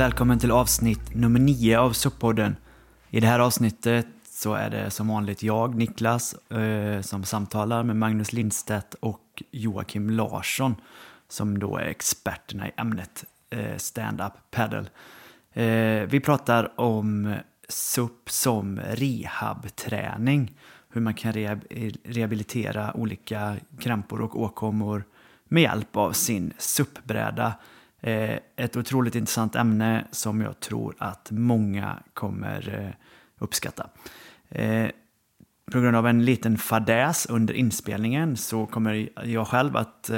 Välkommen till avsnitt nummer nio av SUP-podden. I det här avsnittet så är det som vanligt jag, Niklas, eh, som samtalar med Magnus Lindstedt och Joakim Larsson som då är experterna i ämnet eh, stand-up paddle. Eh, vi pratar om SUP som rehabträning, hur man kan rehabilitera olika krampor och åkommor med hjälp av sin SUP-bräda. Eh, ett otroligt intressant ämne som jag tror att många kommer eh, uppskatta. Eh, på grund av en liten fadäs under inspelningen så kommer jag själv att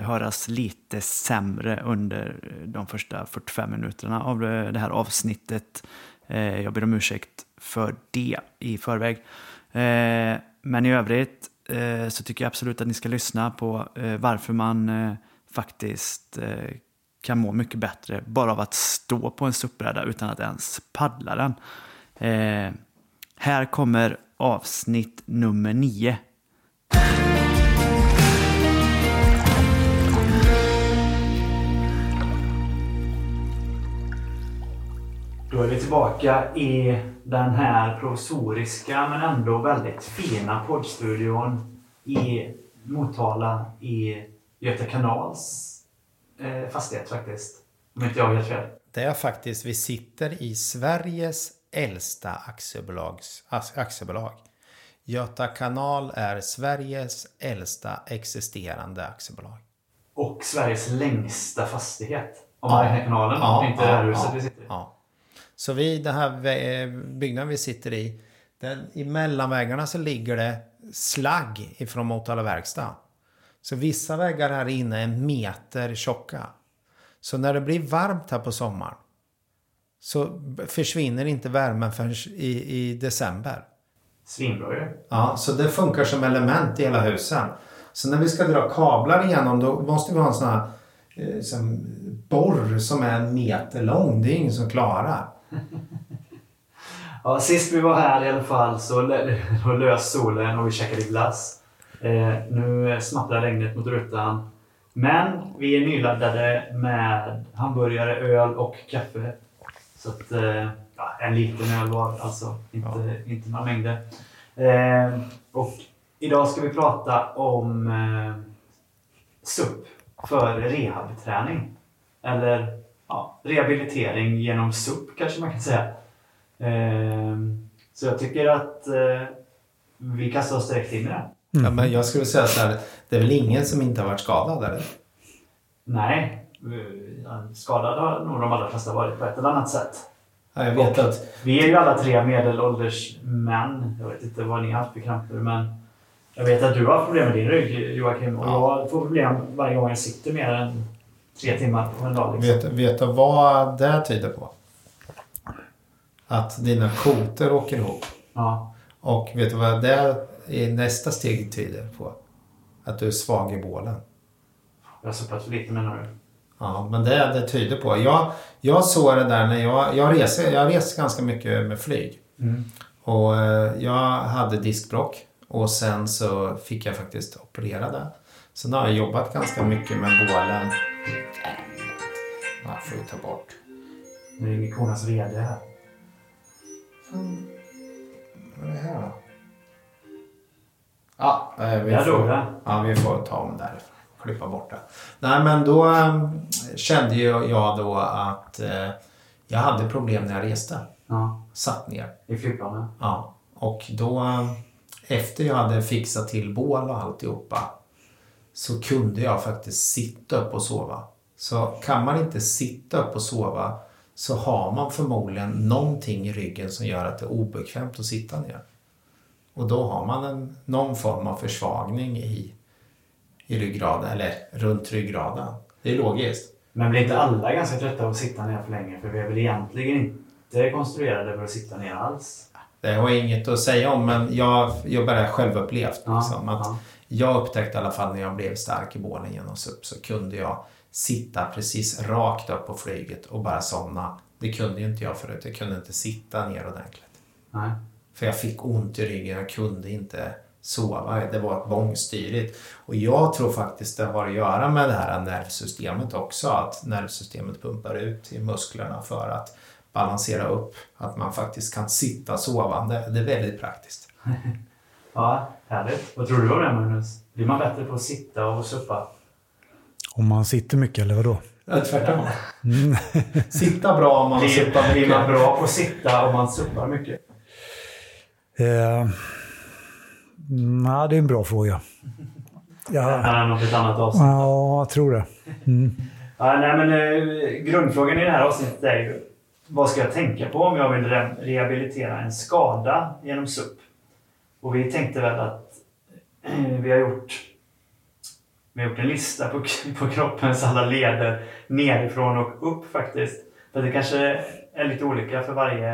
höras lite sämre under de första 45 minuterna av det här avsnittet. Jag ber om ursäkt för det i förväg. Men i övrigt så tycker jag absolut att ni ska lyssna på varför man faktiskt kan må mycket bättre bara av att stå på en SUP-bräda utan att ens paddla den. Eh, här kommer avsnitt nummer nio. Då är vi tillbaka i den här provisoriska men ändå väldigt fina poddstudion i Motala i Göta kanals eh, fastighet faktiskt. Om inte jag helt fel. Det är faktiskt, vi sitter i Sveriges äldsta aktiebolags, aktiebolag. Göta kanal är Sveriges äldsta existerande aktiebolag. Och Sveriges längsta fastighet. Om man räknar kanalen, inte det här huset vi sitter i. Ja. Så vi, den här byggnaden vi sitter i, den, i mellanväggarna så ligger det slagg ifrån Motala verkstad. Så vissa väggar här inne är en meter tjocka. Så när det blir varmt här på sommaren så försvinner inte värmen förrän i, i december. Svinbra ju. Ja, så det funkar som element i hela husen. Så när vi ska dra kablar igenom då måste vi ha en sån här eh, som borr som är en meter lång. Det är ingen som klarar. Ja, sist vi var här i alla fall så lös solen och vi käkade glass. Eh, nu smattrar regnet mot rutan. Men vi är nyladdade med hamburgare, öl och kaffe. Så att, eh, ja, en liten öl var alltså, inte, inte några mängder. Eh, och idag ska vi prata om eh, SUP för rehabträning. Eller ja, rehabilitering genom SUP kanske man kan säga. Ehm, Så jag tycker att eh, vi kastar oss direkt in i det. Ja, men jag skulle säga så här. Det är väl ingen som inte har varit skadad eller? Nej, eh, skadad har nog de allra flesta varit på ett eller annat sätt. Ja, jag vet att Vi är ju alla tre medelålders män. Jag vet inte vad ni har haft för kramper men jag vet att du har problem med din rygg Joakim och Ja. jag får problem varje gång jag sitter mer än tre timmar på en dag. Liksom. vet, vet du vad det tyder på? Att dina kotor åker ihop. Ja. Och vet du vad det i nästa steg tyder på? Att du är svag i bålen. Jag har suppat för lite menar du? Ja, men det, det tyder på. Jag, jag såg det där när jag, jag reser, jag reser ganska mycket med flyg. Mm. Och eh, jag hade diskbråck och sen så fick jag faktiskt operera det. Sen har jag jobbat ganska mycket med bålen. Jag får ju ta bort. Nu ringer konas VD här. Vad är det här då? Ja, eh, vi Där får, det. ja, vi får ta om där. Klippa bort det. Nej, men då eh, kände jag då att eh, jag hade problem när jag reste. Ja, Satt ner. i flygplanen. Ja, och då eh, efter jag hade fixat till bål och alltihopa så kunde jag faktiskt sitta upp och sova. Så kan man inte sitta upp och sova så har man förmodligen någonting i ryggen som gör att det är obekvämt att sitta ner. Och då har man en, någon form av försvagning i, i ryggraden, eller runt ryggraden. Det är logiskt. Men blir inte alla ganska trötta av att sitta ner för länge? För vi är väl egentligen inte konstruerade för att sitta ner alls? Det har jag inget att säga om men jag jobbar det självupplevt. Ja, Liksom, att ja. Jag upptäckte i alla fall när jag blev stark i bålen genom SUP så kunde jag sitta precis rakt upp på flyget och bara somna. Det kunde ju inte jag förut. Jag kunde inte sitta ner ordentligt. Nej. För jag fick ont i ryggen. Jag kunde inte sova. Det var bångstyrigt. Och jag tror faktiskt det har att göra med det här nervsystemet också. Att nervsystemet pumpar ut i musklerna för att balansera upp. Att man faktiskt kan sitta sovande. Det är väldigt praktiskt. ja, härligt. Vad tror du om det Magnus? Blir man bättre på att sitta och suppa? Om man sitter mycket eller vadå? Ja, tvärtom. Mm. sitta bra om man suppar mycket. Blir man bra på att sitta om man suppar mycket? Eh, nej, det är en bra fråga. Ja. Är något ett annat avsnitt? Ja, jag tror det. Mm. Ja, nej, men, eh, grundfrågan i det här avsnittet är ju vad ska jag tänka på om jag vill re rehabilitera en skada genom SUP? Och vi tänkte väl att eh, vi har gjort vi har gjort en lista på, på kroppens alla leder nerifrån och upp faktiskt. För det kanske är lite olika för varje,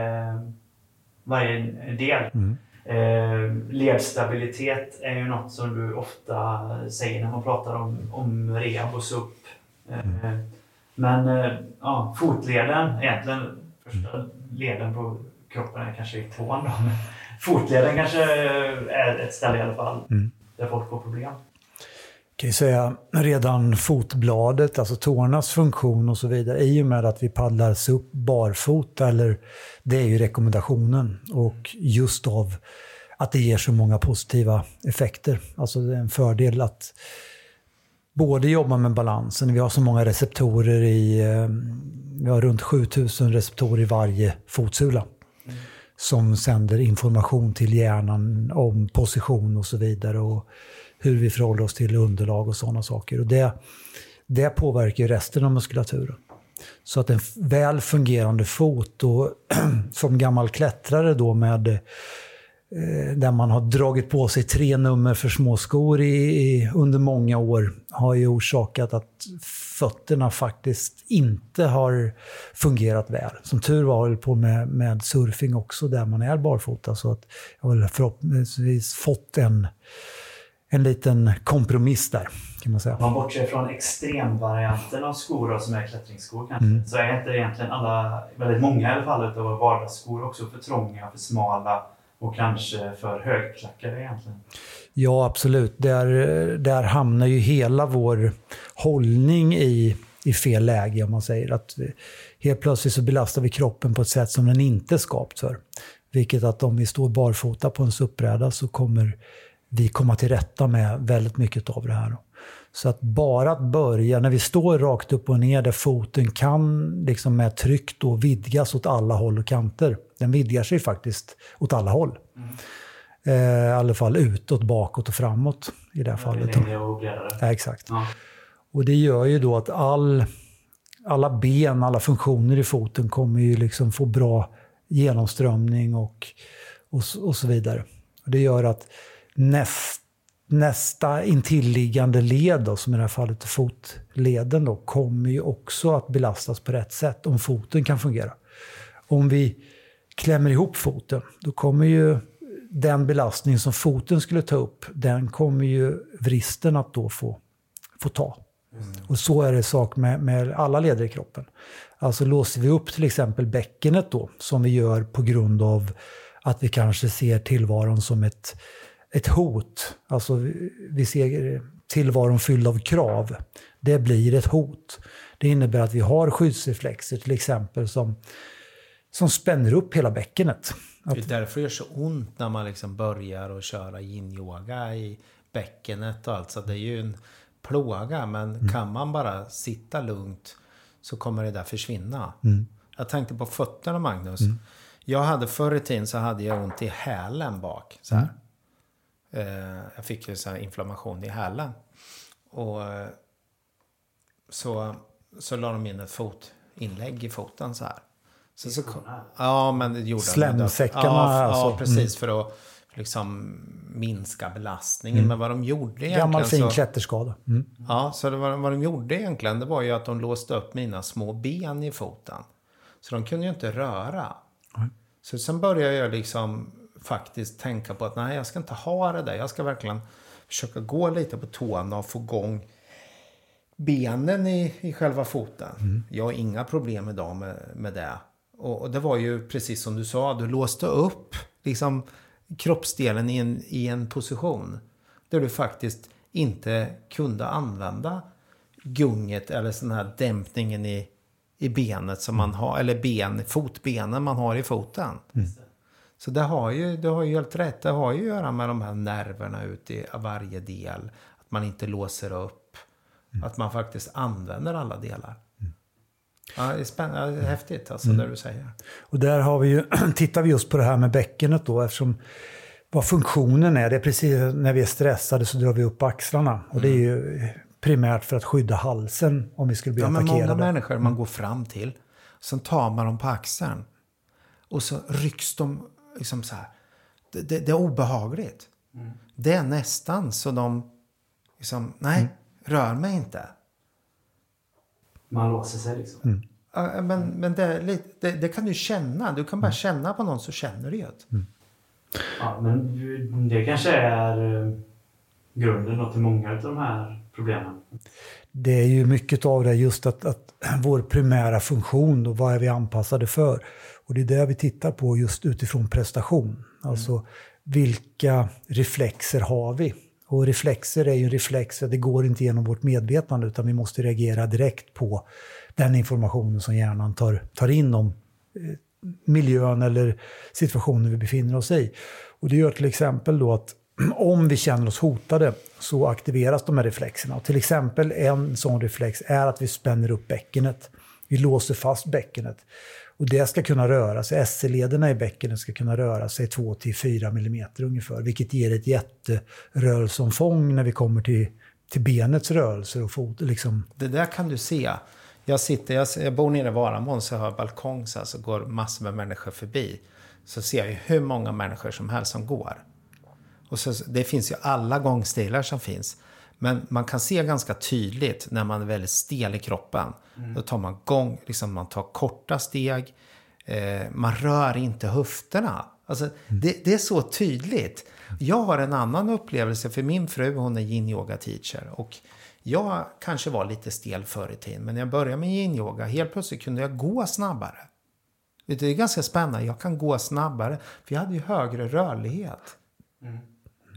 varje del. Mm. Eh, ledstabilitet är ju något som du ofta säger när man pratar om, om rehab och SUP. Eh, mm. Men eh, ja, fotleden, egentligen första leden på kroppen är kanske i tån. Då, men fotleden kanske är ett ställe i alla fall mm. där folk får problem kan ju säga redan fotbladet, alltså tårnas funktion och så vidare, i och med att vi paddlar upp barfota, eller det är ju rekommendationen. Och just av att det ger så många positiva effekter. Alltså det är en fördel att både jobba med balansen, vi har så många receptorer i, eh, vi har runt 7000 receptorer i varje fotsula. Som sänder information till hjärnan om position och så vidare. Och hur vi förhåller oss till underlag och sådana saker. Och det, det påverkar resten av muskulaturen. Så att en väl fungerande fot, och, som gammal klättrare då med där man har dragit på sig tre nummer för småskor i, i, under många år, har ju orsakat att fötterna faktiskt inte har fungerat väl. Som tur var höll på med, med surfing också, där man är barfota. Så att jag har förhoppningsvis fått en en liten kompromiss där. Kan man säga. Om man bortser från extremvarianten av skor som är klättringsskor kanske, mm. så är inte egentligen alla, väldigt många i alla fall, av vardagsskor också för trånga, för smala och kanske för högklackade egentligen. Ja, absolut. Där, där hamnar ju hela vår hållning i, i fel läge, om man säger. Att helt plötsligt så belastar vi kroppen på ett sätt som den inte är skapt för. Vilket att om vi står barfota på en suppbräda så kommer vi komma till rätta med väldigt mycket av det här. Så att bara att börja, när vi står rakt upp och ner där foten kan liksom med tryck då vidgas åt alla håll och kanter. Den vidgar sig faktiskt åt alla håll. Mm. Eh, I alla fall utåt, bakåt och framåt i det här fallet. Och. Ja, exakt. Ja. Och det gör ju då att all, alla ben, alla funktioner i foten kommer ju liksom få bra genomströmning och, och, och så vidare. Och det gör att näst, nästa intilliggande led, då, som i det här fallet fotleden, då, kommer ju också att belastas på rätt sätt om foten kan fungera. Om vi klämmer ihop foten, då kommer ju den belastning som foten skulle ta upp, den kommer ju vristen att då få, få ta. Mm. Och så är det sak med, med alla leder i kroppen. Alltså låser vi upp till exempel bäckenet då, som vi gör på grund av att vi kanske ser tillvaron som ett ett hot, alltså vi ser tillvaron fylld av krav, det blir ett hot. Det innebär att vi har skyddsreflexer till exempel som, som spänner upp hela bäckenet. Det är därför det gör så ont när man liksom börjar att köra yin-yoga i bäckenet och allt. Så det är ju en plåga, men mm. kan man bara sitta lugnt så kommer det där försvinna. Mm. Jag tänkte på fötterna Magnus. Mm. Jag hade förr i tiden så hade jag ont i hälen bak. Så här. Mm. Eh, jag fick ju så inflammation i hälen. Och eh, så, så la de in ett fotinlägg i foten så här. Så, så, ja, men det gjorde Slemsäckarna ja, alltså. Ja, precis. Mm. För att liksom minska belastningen. Mm. Men vad de gjorde egentligen... Gammal fin klätterskada. Mm. Ja, så det var, vad de gjorde egentligen det var ju att de låste upp mina små ben i foten. Så de kunde ju inte röra. Mm. Så sen började jag liksom faktiskt tänka på att nej, jag ska inte ha det där. Jag ska verkligen försöka gå lite på tårna och få igång benen i, i själva foten. Mm. Jag har inga problem idag med, med det. Och, och, det var ju precis som du sa, du låste upp liksom kroppsdelen i en, i en position där du faktiskt inte kunde använda gunget eller sån här dämpningen i, i benet som man har, eller ben, fotbenen man har i foten. Så det har ju, du har ju helt rätt, det har ju att göra med de här nerverna ute i varje del. Att man inte låser upp. Att man faktiskt använder alla delar. Ja, det är spännande, häftigt alltså det du säger. Och där har vi ju, tittar vi just på det här med bäckenet då eftersom vad funktionen är, det är precis när vi är stressade så drar vi upp axlarna. Och det är ju primärt för att skydda halsen om vi skulle bli Ja, men attackerade. många människor man går fram till, sen tar man dem på axeln. Och så rycks de liksom så här. Det, det, det är obehagligt. Det är nästan så de liksom, nej, rör mig inte. Man låser sig liksom. Ja, Men, men det, det, det kan du känna. Du kan bara känna på någon så känner du ju det. Ja, men det kanske är eh, grunden till många av de här problemen. Det är ju mycket av det just att, att vår primära funktion, då, vad är vi anpassade för? Och det är det vi tittar på just utifrån prestation. Alltså vilka reflexer har vi? Och reflexer är ju reflexer, det går inte genom vårt medvetande utan vi måste reagera direkt på den informationen som hjärnan tar, tar in om eh, miljön eller situationen vi befinner oss i. Och det gör till exempel då att om vi känner oss hotade så aktiveras de här reflexerna. Och till exempel en sån reflex är att vi spänner upp bäckenet. Vi låser fast bäckenet. Och det ska kunna röra sig, SC-lederna i bäckenet ska kunna röra sig 2-4 mm ungefär, vilket ger ett jätterörelseomfång när vi kommer till, till benets rörelser och fot, liksom, Det där kan du se. Jag, sitter, jag, jag bor nere i Varamån så jag har balkong så, här, så går massor med människor förbi. Så ser jag ju hur många människor som helst som går. Och så, det finns ju alla gångstilar som finns. Men man kan se ganska tydligt när man är väldigt stel i kroppen. Då tar man gång, liksom man tar korta steg. Eh, man rör inte höfterna. Alltså, det, det är så tydligt. Jag har en annan upplevelse för min fru hon är yin yoga teacher. Och jag kanske var lite stel förr i tiden. Men när jag började med yin yoga helt plötsligt kunde jag gå snabbare. Det är ganska spännande. Jag kan gå snabbare. För jag hade ju högre rörlighet.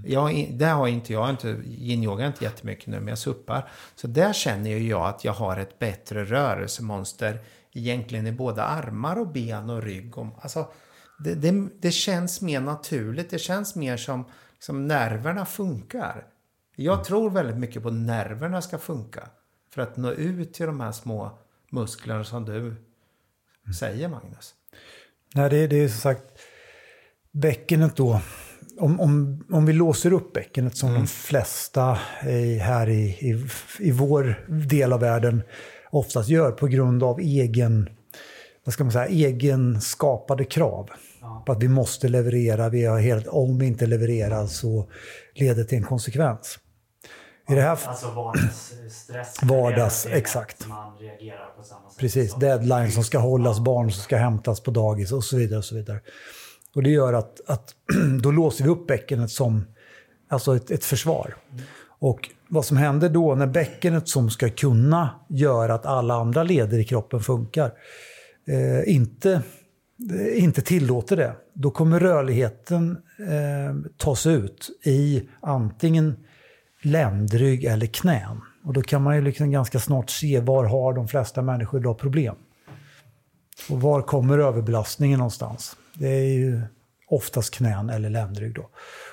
Jag, det har inte jag, inte, yin-yoga inte jättemycket nu, men jag suppar. Så där känner ju jag att jag har ett bättre rörelsemönster egentligen i både armar och ben och rygg. Och, alltså, det, det, det känns mer naturligt, det känns mer som, som nerverna funkar. Jag tror väldigt mycket på att nerverna ska funka. För att nå ut till de här små musklerna som du säger Magnus. Nej, det, det är som sagt bäckenet då. Om, om, om vi låser upp bäckenet som de flesta i, här i, i, i vår del av världen oftast gör på grund av egen, vad ska man säga, egen skapade krav. På att vi måste leverera, vi har helt, om vi inte levererar så leder det till en konsekvens. I det här, Alltså vardagsstress. Vardags, exakt. Man reagerar på samma sätt. Precis, deadline som ska hållas, barn som ska hämtas på dagis och så vidare. Och så vidare. Och det gör att, att då låser vi upp bäckenet som alltså ett, ett försvar. Och vad som händer då när bäckenet som ska kunna göra att alla andra leder i kroppen funkar, eh, inte, eh, inte tillåter det, då kommer rörligheten eh, tas ut i antingen ländrygg eller knän. Och då kan man ju liksom ganska snart se var har de flesta människor idag problem. Och var kommer överbelastningen någonstans? Det är ju oftast knän eller ländrygg då.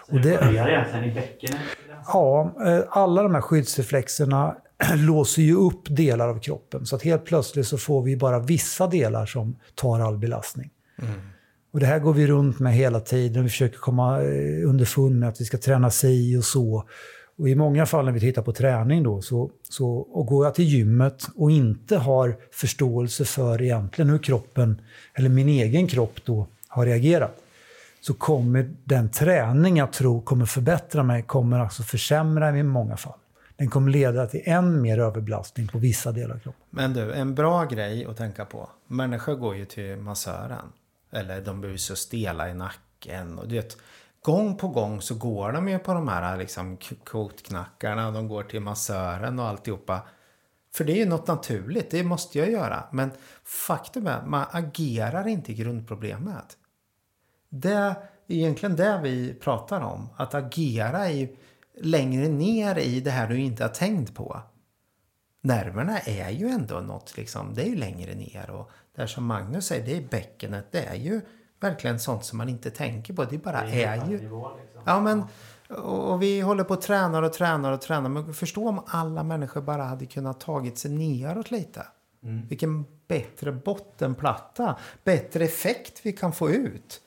Och det börjar egentligen i bäckenet. ja, eh, alla de här skyddsreflexerna låser ju upp delar av kroppen. Så att helt plötsligt så får vi bara vissa delar som tar all belastning. Och det här går vi runt med hela tiden. Vi försöker komma eh, underfund med att vi ska träna si och så. Och i många fall när vi tittar på träning då, så, så och går jag till gymmet och inte har förståelse för egentligen hur kroppen, eller min egen kropp då, har reagerat, så kommer den träning jag tror kommer förbättra mig, kommer alltså försämra mig i många fall. Den kommer leda till än mer överbelastning på vissa delar av kroppen. Men du, en bra grej att tänka på. Människor går ju till massören. Eller de blir så stela i nacken. Och du vet, gång på gång så går de ju på de här liksom kotknackarna kotknackarna. De går till massören och alltihopa. För det är ju något naturligt, det måste jag göra. Men faktum är, man agerar inte i grundproblemet. Det är egentligen det vi pratar om. Att agera i, längre ner i det här du inte har tänkt på. Nerverna är ju ändå något, liksom, det är ju längre ner. Och där som Magnus säger, det är bäckenet. Det är ju verkligen sånt som man inte tänker på. Det bara det är, är ju... Nivå, liksom. Ja, men och vi håller på och tränar och tränar och tränar. Men förstå om alla människor bara hade kunnat tagit sig neråt lite. Mm. Vilken bättre bottenplatta, bättre effekt vi kan få ut.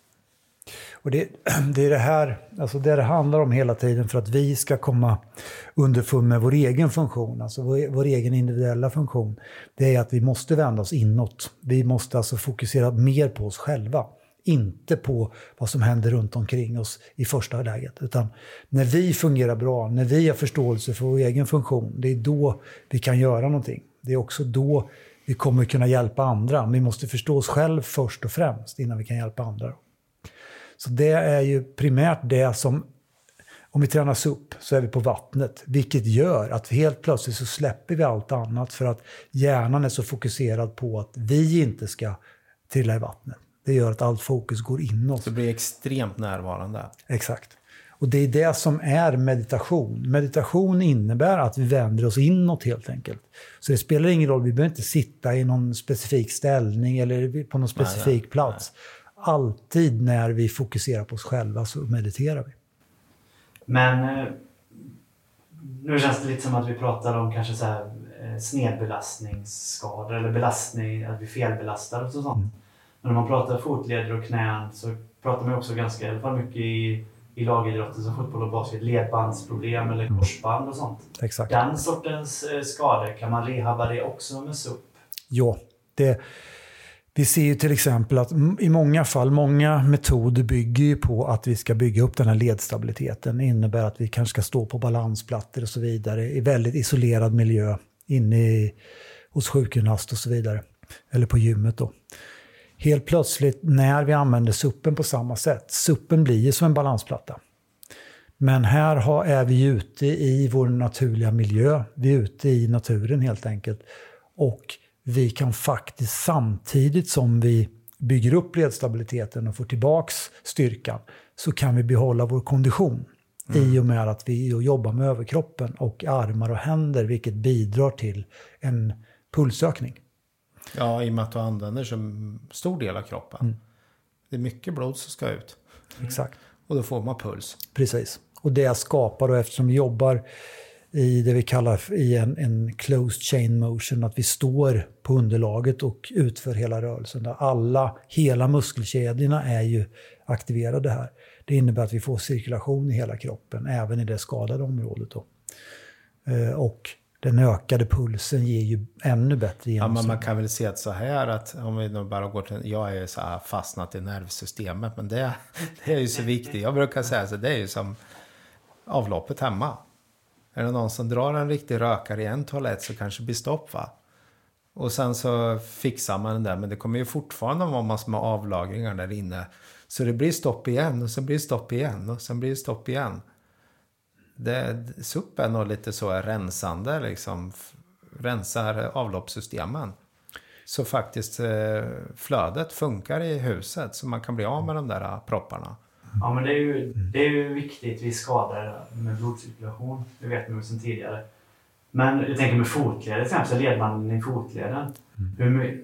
Och det, det är det här alltså det, det handlar om hela tiden för att vi ska komma underfund med vår egen funktion, alltså vår, vår, egen individuella funktion. Det är att vi måste vända oss inåt. Vi måste alltså fokusera mer på oss själva. Inte på vad som händer runt omkring oss i första läget. Utan när vi fungerar bra, när vi har förståelse för vår egen funktion, det är då vi kan göra någonting. Det är också då vi kommer kunna hjälpa andra. Vi måste förstå oss själv först och främst innan vi kan hjälpa andra. Så det är ju primärt det som, om vi tränas upp så är vi på vattnet. Vilket gör att helt plötsligt så släpper vi allt annat för att hjärnan är så fokuserad på att vi inte ska trilla i vattnet. Det gör att allt fokus går inåt. Så det blir extremt närvarande. Exakt. Och det är det som är meditation. Meditation innebär att vi vänder oss inåt helt enkelt. Så det spelar ingen roll, vi behöver inte sitta i någon specifik ställning eller på någon specifik nej, plats. Nej. Alltid när vi fokuserar på oss själva så mediterar vi. Men eh, nu känns det lite som att vi pratar om kanske så här eh, snedbelastningsskador eller belastning, att vi felbelastar och sånt. Mm. Men när man pratar fotleder och knän så pratar man också ganska, i alla fall mycket i, i lagidrotten som fotboll och basket, ledbandsproblem eller mm. korsband och sånt. Exakt. Den sortens eh, skador, kan man rehabba det också med SUP? Ja, det, vi ser ju till exempel att i många fall, många metoder bygger ju på att vi ska bygga upp den här ledstabiliteten. Det innebär att vi kanske ska stå på balansplattor och så vidare i väldigt isolerad miljö inne i, hos sjukgymnast och så vidare. Eller på gymmet då helt plötsligt när vi använder suppen på samma sätt, suppen blir ju som en balansplatta. Men här har, är vi ute i vår naturliga miljö, vi är ute i naturen helt enkelt. Och vi kan faktiskt samtidigt som vi bygger upp ledstabiliteten och får tillbaks styrkan, så kan vi behålla vår kondition. Mm. I och med att vi jobbar med överkroppen och armar och händer, vilket bidrar till en pulsökning. Ja, i och med att du använder så stor del av kroppen. Mm. Det är mycket blod som ska ut. Exakt. Och då får man puls. Precis. Och det skapar, då, eftersom vi jobbar i det vi kallar i en, en closed chain motion, att vi står på underlaget och utför hela rörelsen. Där alla, hela muskelkedjorna är ju aktiverade här. Det innebär att vi får cirkulation i hela kroppen, även i det skadade området. Då. Eh, och den ökade pulsen ger ju ännu bättre genomströmning. Ja, men man kan väl se att så här att om vi nu bara går till, jag är så här fastnat i nervsystemet, men det, det är ju så viktigt. Jag brukar säga så det är ju som avloppet hemma. Är det någon som drar en riktig rökare i en toalett så kanske blir stopp va? Och sen så fixar man den där, men det kommer ju fortfarande vara massor med avlagringar där inne. Så det blir stopp igen och så blir det stopp igen och sen blir det stopp igen det, SUP är nog lite så rensande, liksom. Rensar avloppssystemen. Så faktiskt eh, flödet funkar i huset så man kan bli av med de där propparna. Ja men det är ju, det är ju viktigt vid skador med blodcirkulation. Det vet man ju sedan tidigare. Men jag tänker med fotleder till exempel, ledbanden i fotleden. Mm. Hur,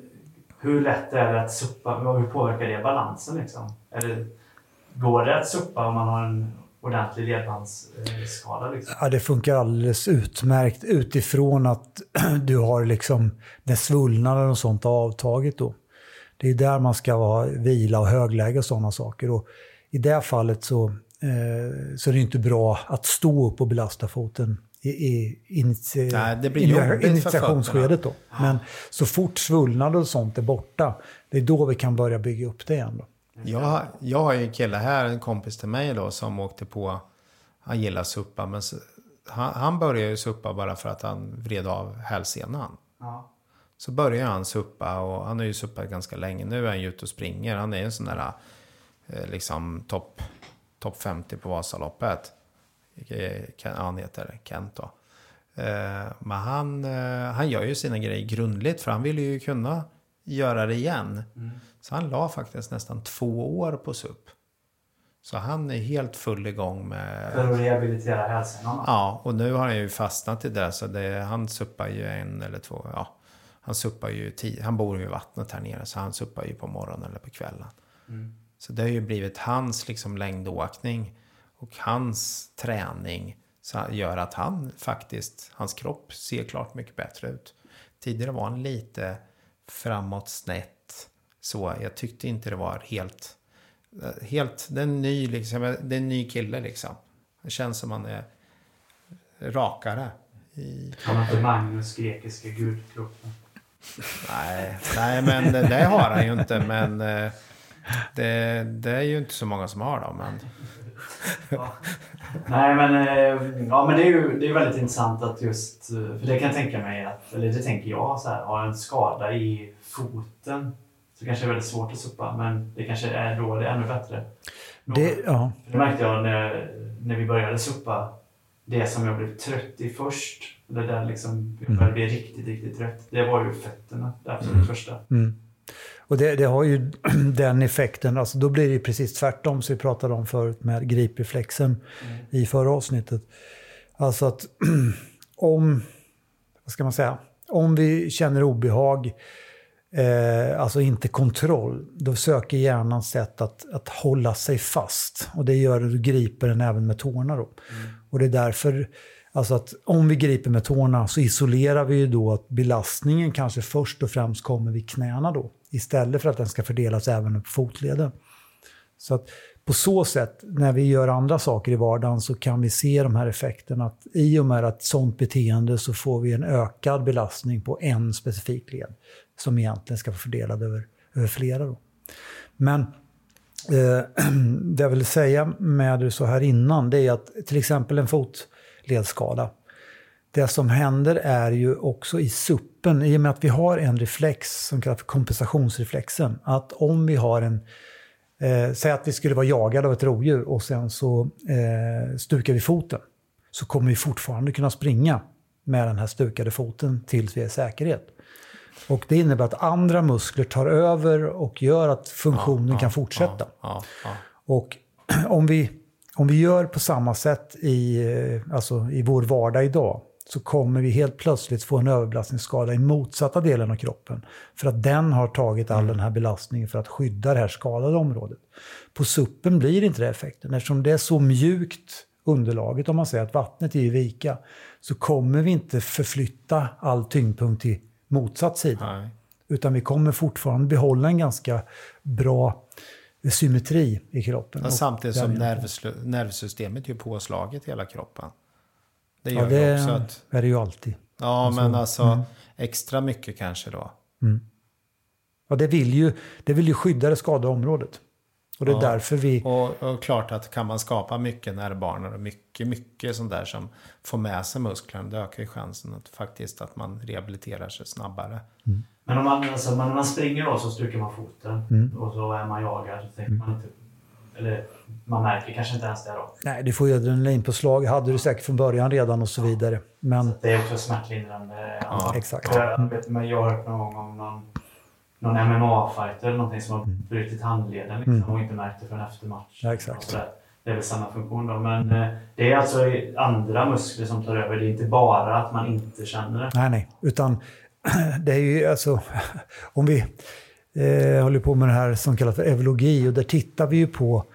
hur lätt är det att suppa? Hur påverkar det balansen liksom? Eller, går det att suppa om man har en ordentlig ledbandsskada? Liksom? Ja, det funkar alldeles utmärkt utifrån att du har liksom den svullnaden och sånt avtagit då. Det är där man ska vara vila och högläge och sådana saker. Och I det fallet så, eh, så är det inte bra att stå upp och belasta foten i, i Nej, initiationsskedet. Då. Men så fort svullnad och sånt är borta, det är då vi kan börja bygga upp det igen. Då. Jag, jag har ju en kille här, en kompis till mig då, som åkte på, han gillar suppa, men han, han började ju suppa bara för att han vred av hälsenan. Ja. Så började han suppa och han har ju suppat ganska länge. Nu är han ju ute och springer. Han är en sån där eh, liksom topp top 50 på Vasaloppet. Han heter Kent då. Eh, men han, eh, han gör ju sina grejer grundligt för han vill ju kunna göra det igen. Mm. Så han la faktiskt nästan två år på SUP. Så han är helt full igång med... För att rehabilitera hälsenan? Ja, och nu har han ju fastnat i det. Så det, han suppar ju en eller två, ja. Han suppar ju tio, han bor ju i vattnet här nere så han suppar ju på morgonen eller på kvällen. Mm. Så det har ju blivit hans liksom längdåkning och hans träning gör att han faktiskt, hans kropp ser klart mycket bättre ut. Tidigare var han lite framåt snett. Så jag tyckte inte det var helt, helt, det är en ny, liksom, det är en ny kille liksom. Det känns som han är rakare. I... Har inte Magnus grekiska gudkroppen. Nej, nej, men det har han ju inte. Men eh, det, det är ju inte så många som har dem. Men... Ja. Nej men, eh, ja, men det är ju det är väldigt intressant att just, eh, för det kan jag tänka mig att, eller det tänker jag så här, har en skada i foten så kanske det är väldigt svårt att suppa men det kanske är då det är ännu bättre. Det, ja. det märkte jag när, när vi började suppa, det som jag blev trött i först, eller där liksom jag började bli riktigt, riktigt trött, det var ju fötterna, det absolut mm. första. Mm. Och det, det, har ju den effekten, alltså då blir det precis tvärtom som vi pratade om förut med gripreflexen mm. i förra avsnittet. Alltså att om, vad ska man säga, om vi känner obehag, eh, alltså inte kontroll, då söker hjärnan sätt att, att hålla sig fast. Och det gör att du griper den även med tårna då. Mm. Och det är därför Alltså att om vi griper med tårna så isolerar vi ju då att belastningen kanske först och främst kommer vid knäna då. Istället för att den ska fördelas även på fotleden. Så att på så sätt, när vi gör andra saker i vardagen så kan vi se de här effekterna. Att I och med ett sånt beteende så får vi en ökad belastning på en specifik led. Som egentligen ska vara fördelad över, över flera. Då. Men eh, det jag vill säga med det så här innan, det är att till exempel en fotledskada. Det som händer är ju också i suppen, i och med att vi har en reflex som kallas för kompensationsreflexen, att om vi har en Eh, säg att vi skulle vara jagade av ett rovdjur och sen så eh, stukar vi foten. Så kommer vi fortfarande kunna springa med den här stukade foten tills vi är i säkerhet. Och det innebär att andra muskler tar över och gör att funktionen kan fortsätta. Och om vi om vi gör på samma sätt i, eh, alltså i vår vardag idag så kommer vi helt plötsligt få en överbelastningsskada i motsatta delen av kroppen. För att den har tagit all mm. den här belastningen för att skydda det här skadade området. På suppen blir inte det effekten. Eftersom det är så mjukt underlaget, om man säger att vattnet är i vika, så kommer vi inte förflytta all tyngdpunkt till motsatt sida. Nej. Utan vi kommer fortfarande behålla en ganska bra symmetri i kroppen. Men samtidigt som nervsystemet är påslaget hela kroppen. Det gör ja, det också att, är det ju alltid. Ja, alltså, men alltså mm. extra mycket kanske då. Mm. Ja, det vill, ju, det vill ju skydda det skadade området. Och det är ja, därför vi... Och, och, klart att kan man skapa mycket nervbanor och mycket, mycket sånt där som får med sig musklerna, det ökar ju chansen att faktiskt att man rehabiliterar sig snabbare. Mm. Men om man, alltså, när man springer då så stryker man foten mm. och så är man jagad. Så tänker man inte, eller man märker kanske inte ens det då. Nej, du får ju adrenalinpåslag. hade du säkert från början redan och så vidare. Men... Så det är också smärtlindrande. Ja, exakt. Jag, vet, men jag har hört någon gång om någon, någon MMA-fighter eller någonting som har mm. brutit handleden liksom, mm. och inte märkt det förrän efter match. Ja, exakt. Det är väl samma funktion då. Men eh, det är alltså andra muskler som tar över. Det är inte bara att man inte känner det. Nej, nej. Utan det är ju alltså, om vi eh, håller på med det här som kallas för evolugi och där tittar vi ju på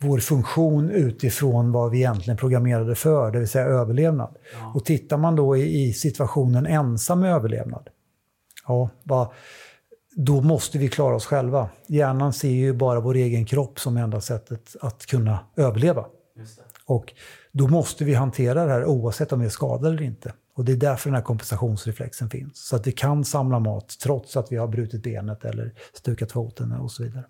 vår funktion utifrån vad vi egentligen programmerade för, det vill säga överlevnad. Ja. Och tittar man då i, i situationen ensam överlevnad, ja, va, då måste vi klara oss själva. Hjärnan ser ju bara vår egen kropp som enda sättet att kunna överleva. Och då måste vi hantera det här oavsett om vi är skadade eller inte. Och det är därför den här kompensationsreflexen finns. Så att vi kan samla mat trots att vi har brutit benet eller stukat foten och så vidare.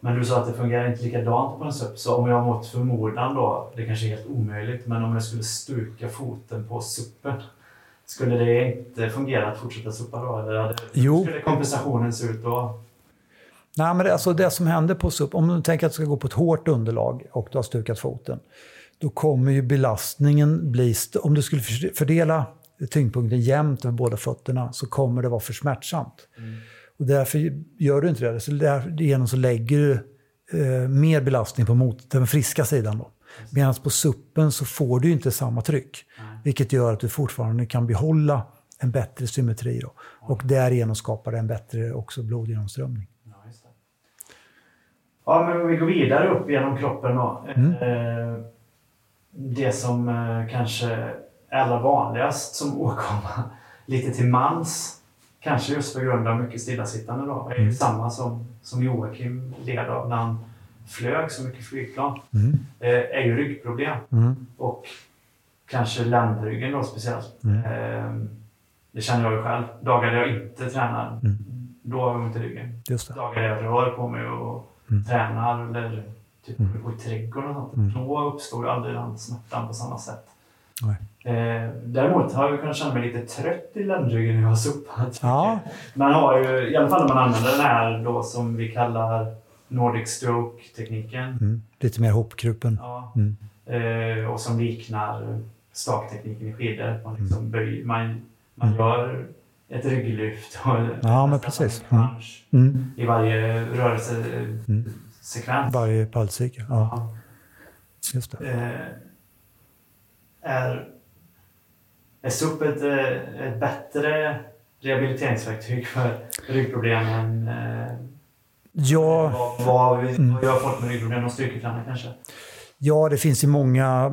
Men du sa att det fungerar inte likadant på en SUP. Så om jag mot förmodan då, det kanske är helt omöjligt, men om jag skulle stuka foten på SUPen. Skulle det inte fungera att fortsätta suppa då? Eller jo. skulle kompensationen se ut då? Nej, men det, alltså det som händer på SUP, om du tänker att du ska gå på ett hårt underlag och du har stukat foten, då kommer ju belastningen bli... Om du skulle fördela tyngdpunkten jämnt över båda fötterna så kommer det vara för smärtsamt. Mm. Och därför gör du inte det. Så därigenom så lägger du eh, mer belastning på mot, den friska sidan. Då. Medan på suppen så får du inte samma tryck. Vilket gör att du fortfarande kan behålla en bättre symmetri. Då. Och därigenom skapar det en bättre också blodgenomströmning. Ja, men om vi går vidare upp genom kroppen då. Eh, Det som eh, kanske är allra vanligast som åkomma lite till mans, kanske just på grund av mycket stillasittande då, är ju samma som, som Joakim led av när han flög så mycket flygplan, Mm. eh, är ju ryggproblem. Mm. Och kanske ländryggen då speciellt. Mm. Eh, det känner jag ju själv. Dagar där jag inte tränar, Mm. då har jag ont i ryggen. Dagar där jag rör på mig och Mm. tränar eller typ Mm. går i trädgården och sånt. Mm. Då uppstår ju aldrig den smärtan på samma sätt. Nej. Eh, däremot har jag kunnat känna mig lite trött i ländryggen när jag har suppat. Ja. Man har ju, i alla fall när man använder den här då som vi kallar Nordic Stroke-tekniken. Mm. Lite mer hopkrupen. Ja. Eh, och som liknar staktekniken i skidor. Man, liksom böj, man, man Mm. gör ett rygglyft och Ja, men precis. Mm. Mm. i varje rörelsesekvens. Varje pallcykel. Ja, Ja. just det. Eh, är, är SUP ett, eh, ett bättre rehabiliteringsverktyg för ryggproblem än eh, Ja, vad, vad, vi, Mm. vad jag har fått med ryggproblem och styrketräning kanske? Ja, det finns ju många,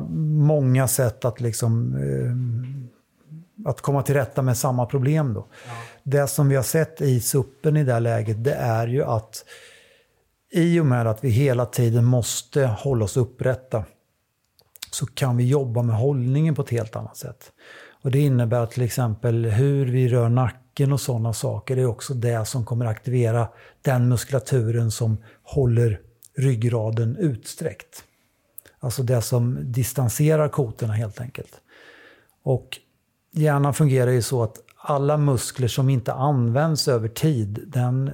många sätt att, liksom, eh, att komma till rätta med samma problem. Då. Ja. Det som vi har sett i suppen i det här läget, det är ju att i och med att vi hela tiden måste hålla oss upprätta så kan vi jobba med hållningen på ett helt annat sätt. Och Det innebär att till exempel hur vi rör nacken och sådana saker är också det som kommer aktivera den muskulaturen som håller ryggraden utsträckt. Alltså det som distanserar kotorna helt enkelt. Och hjärnan fungerar ju så att alla muskler som inte används över tid, den,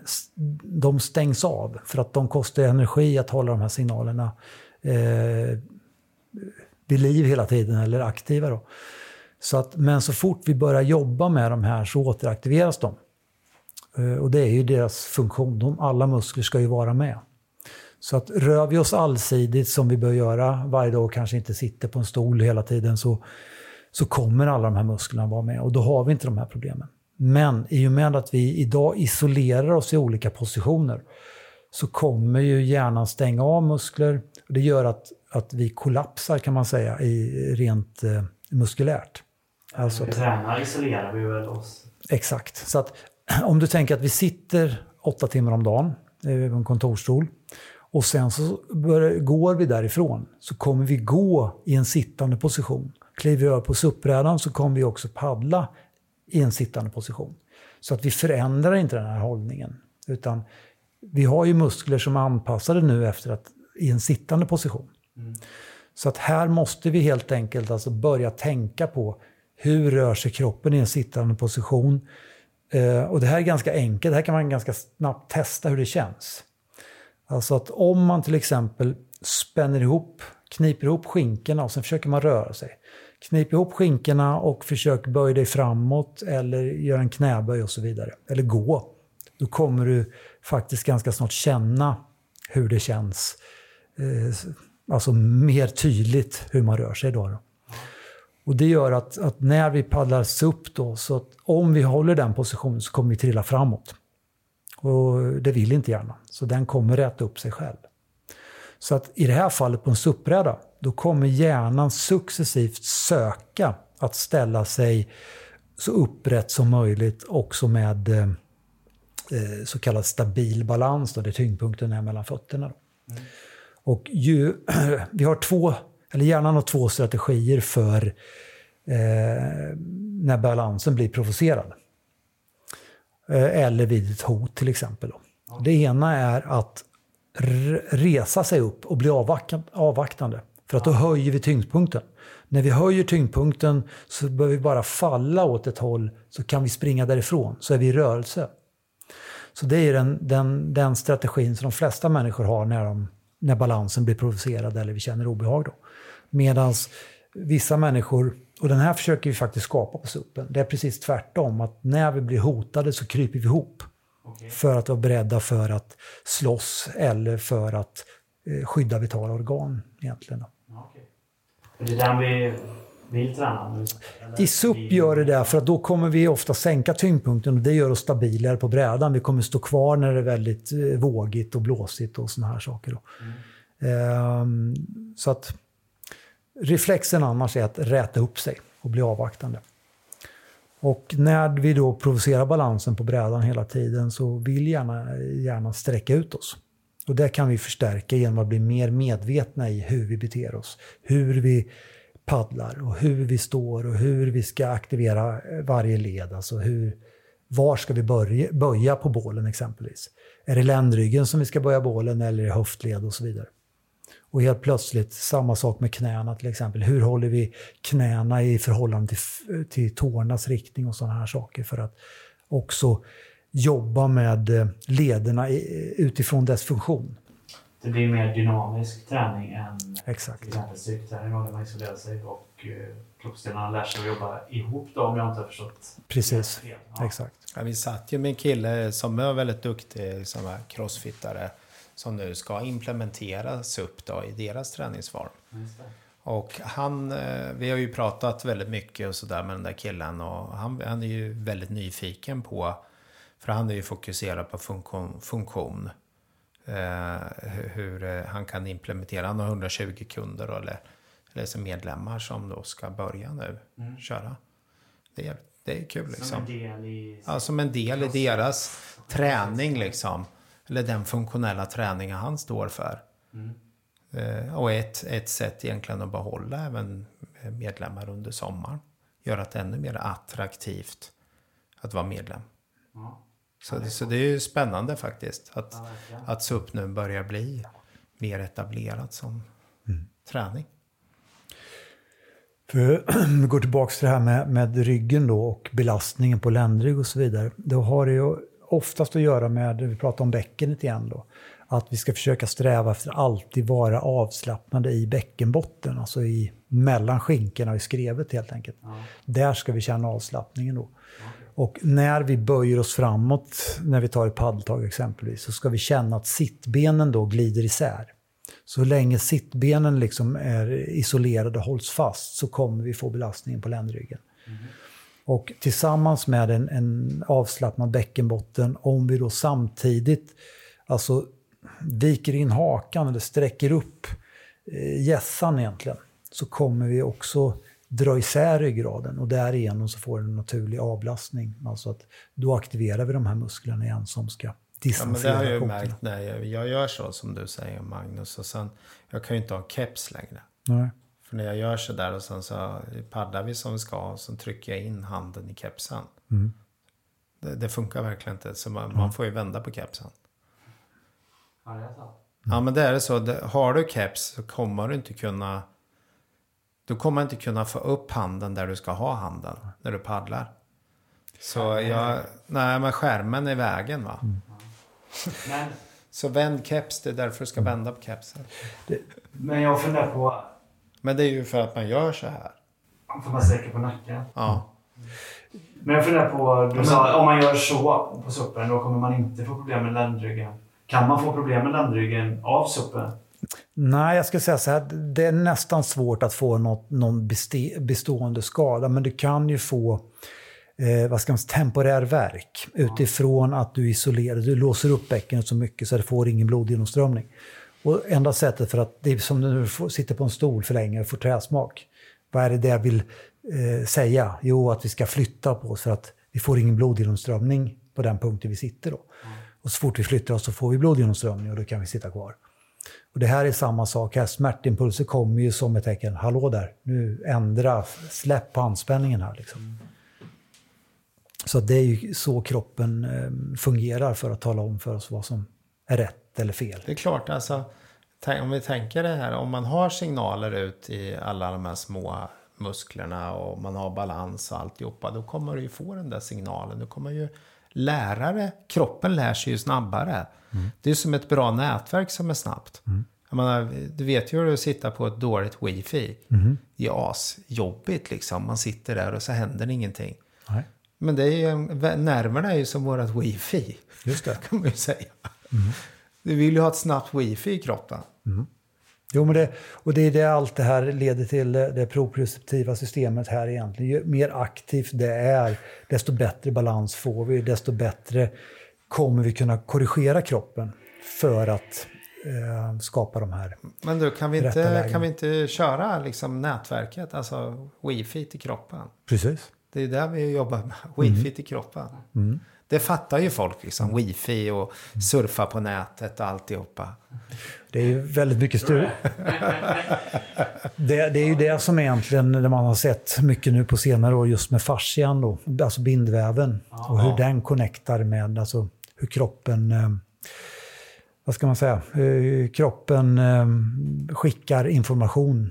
de stängs av. För att de kostar energi att hålla de här signalerna eh, vid liv hela tiden, eller aktiva. Då. Så att, men så fort vi börjar jobba med de här så återaktiveras de. Eh, och det är ju deras funktion. De, alla muskler ska ju vara med. Så att rör vi oss allsidigt som vi bör göra varje dag och kanske inte sitter på en stol hela tiden så, så kommer alla de här musklerna vara med och då har vi inte de här problemen. Men i och med att vi idag isolerar oss i olika positioner så kommer ju hjärnan stänga av muskler. Och det gör att, att vi kollapsar kan man säga i rent eh, muskulärt. Alltså, vi tränar isolerar vi väl oss. Exakt. Så att om du tänker att vi sitter åtta timmar om dagen eh, på en kontorsstol och sen så bör, går vi därifrån så kommer vi gå i en sittande position. Kliver vi över på suppbrädan så kommer vi också paddla i en sittande position. Så att vi förändrar inte den här hållningen. Utan vi har ju muskler som är anpassade nu efter att i en sittande position. Så att här måste vi helt enkelt alltså börja tänka på hur rör sig kroppen i en sittande position. Eh, och det här är ganska enkelt, det här kan man ganska snabbt testa hur det känns. Alltså att om man till exempel spänner ihop, kniper ihop skinkorna och sen försöker man röra sig. Knip ihop skinkorna och försök böja dig framåt eller gör en knäböj och så vidare. Eller gå. Då kommer du faktiskt ganska snart känna hur det känns. Eh, alltså mer tydligt hur man rör sig då. Och det gör att, att när vi paddlar upp då, så att om vi håller den positionen så kommer vi trilla framåt. Och det vill inte hjärnan. Så den kommer rätta upp sig själv. Så att i det här fallet på en suppbräda, då kommer hjärnan successivt söka att ställa sig så upprätt som möjligt också med eh, så kallad stabil balans, då, där tyngdpunkten är mellan fötterna. Då. Och ju, vi har två, eller hjärnan har två strategier för eh, när balansen blir provocerad. Eh, eller vid ett hot till exempel. Det ena är att resa sig upp och bli avvak- avvaktande. För att då höjer vi tyngdpunkten. När vi höjer tyngdpunkten så bör vi bara falla åt ett håll så kan vi springa därifrån. Så är vi i rörelse. Så det är den, den, den strategin som de flesta människor har när, de, när balansen blir provocerad eller vi känner obehag. Medan vissa människor, och den här försöker vi faktiskt skapa på suppen, det är precis tvärtom. Att när vi blir hotade så kryper vi ihop. Okej. För att vara beredda för att slåss eller för att eh, skydda vitala organ egentligen. Ja, okej. Är det den vi vill träna nu? I SUP gör det det, för att då kommer vi ofta sänka tyngdpunkten och det gör oss stabilare på brädan. Vi kommer stå kvar när det är väldigt eh, vågigt och blåsigt och såna här saker. Då. Ehm, så att reflexen annars är att räta upp sig och bli avvaktande. Och när vi då provocerar balansen på brädan hela tiden så vill gärna hjärnan sträcka ut oss. Och det kan vi förstärka genom att bli mer medvetna i hur vi beter oss. Hur vi paddlar och hur vi står och hur vi ska aktivera eh, varje led. Alltså hur, var ska vi börja, böja på bålen exempelvis? Är det ländryggen som vi ska böja bålen eller är det höftled och så vidare? Och helt plötsligt, samma sak med knäna till exempel. Hur håller vi knäna i förhållande till, till tårnas riktning och sådana här saker för att också jobba med eh, lederna utifrån dess funktion. Det blir mer dynamisk träning än Exakt. till exempel styrketräning där man isolerar sig och eh, kroppsdelarna lär sig att jobba ihop då om jag inte har förstått Precis. Ja. exakt. Ja, vi satt ju med en kille som är väldigt duktig som är crossfittare som nu ska implementeras upp då i deras träningsform. Och han, eh, vi har ju pratat väldigt mycket och sådär med den där killen och han, han är ju väldigt nyfiken på, för han är ju fokuserad på funktion, funktion eh, hur, eh, han kan implementera, han har 120 kunder då, eller, eller så medlemmar som då ska börja nu köra. Det är, det är kul liksom. Som en del i... Ja, som en del i deras träning liksom. Eller den funktionella träningen han står för. Eh, och ett, ett sätt egentligen att behålla även medlemmar under sommaren. Göra det ännu mer attraktivt att vara medlem. Ja. Så, det, så det är ju spännande faktiskt. Att, Ja, att SUP nu börjar bli mer etablerat som träning. För går tillbaka till det här med, med ryggen då och belastningen på ländrygg och så vidare. Då har det ju oftast att göra med, vi pratar om bäckenet igen då, att vi ska försöka sträva efter att alltid vara avslappnade i bäckenbotten, alltså i mellan skinkorna och i skrevet helt enkelt. Där ska vi känna avslappningen då. Och när vi böjer oss framåt, när vi tar ett paddeltag exempelvis, så ska vi känna att sittbenen då glider isär. Så länge sittbenen liksom är isolerade och hålls fast så kommer vi få belastningen på ländryggen. Och tillsammans med en, en avslappnad bäckenbotten, om vi då samtidigt alltså, viker in hakan eller sträcker upp eh, hjässan egentligen, så kommer vi också dra isär ryggraden och därigenom så får den en naturlig avlastning. Alltså att då aktiverar vi de här musklerna igen som ska Ja, men det distansera har jag ju märkt när jag, jag gör så som du säger Magnus. Och sen, jag kan ju inte ha keps längre. Nej. För när jag gör så där och sen så paddlar vi som vi ska och så trycker jag in handen i kepsen. Mm. Det, det funkar verkligen inte. Så man, man får ju vända på kepsen. Ja, det är så. Ja men det är det så. Har du keps så kommer du inte kunna... Du kommer inte kunna få upp handen där du ska ha handen när du paddlar. Så jag... Nej men skärmen är i vägen va. Men, Så vänd keps, det är därför du ska vända på kepsen. men jag funderar på... Men det är ju för att man gör så här. Får man sträcka på nacken? Ja. Men jag funderar på... Du sa om man gör så på suppen då kommer man inte få problem med ländryggen. Kan man få problem med ländryggen av suppen? Nej, jag ska säga så här. Det är nästan svårt att få något, någon bestående skada, men du kan ju få eh, vad ska man säga, temporär verk utifrån att du isolerar, du låser upp bäckenet så mycket så att det får ingen blodgenomströmning. Och enda sättet för att, det är som när du sitter på en stol för länge och får träsmak. Vad är det jag vill eh, säga? Jo, att vi ska flytta på oss för att vi får ingen blodgenomströmning på den punkten vi sitter då. Och så fort vi flyttar oss så får vi blodgenomströmning och då kan vi sitta kvar. Och det här är samma sak här. Smärtimpulser kommer ju som ett tecken. Hallå där, nu ändra, släpp på anspänningen här. Liksom. Så det är ju så kroppen eh, fungerar för att tala om för oss vad som är rätt eller fel. Det är klart, alltså, om vi tänker det här, om man har signaler ut i alla de här små musklerna och man har balans och alltihopa, då kommer du ju få den där signalen. Du kommer ju lärare, kroppen lär sig ju snabbare. Det är som ett bra nätverk som är snabbt. Jag menar, du vet ju hur det är att sitta på ett dåligt wifi. Det är asjobbigt liksom. Man sitter där och så händer ingenting. Nej. Men det är ju, nerverna är ju som vårat wifi. Just det. kan man ju säga. Du vill ju ha ett snabbt wifi i kroppen. Jo, men det, och det är det allt det här leder till, det, det proprioceptiva systemet här egentligen. Ju mer aktivt det är, desto bättre balans får vi, desto bättre kommer vi kunna korrigera kroppen för att eh, skapa de här. Men du, kan vi inte, lägen. kan vi inte köra liksom nätverket, alltså wifi till kroppen? Precis. Det är där vi jobbar med, wifi till kroppen. Det fattar ju folk, liksom, wifi och surfa på nätet och alltihopa. Det är ju väldigt mycket studier. det, det är ju det som egentligen det man har sett mycket nu på senare år just med fascian då, alltså bindväven. Och hur den connectar med, alltså hur kroppen, eh, vad ska man säga, hur kroppen eh, skickar information.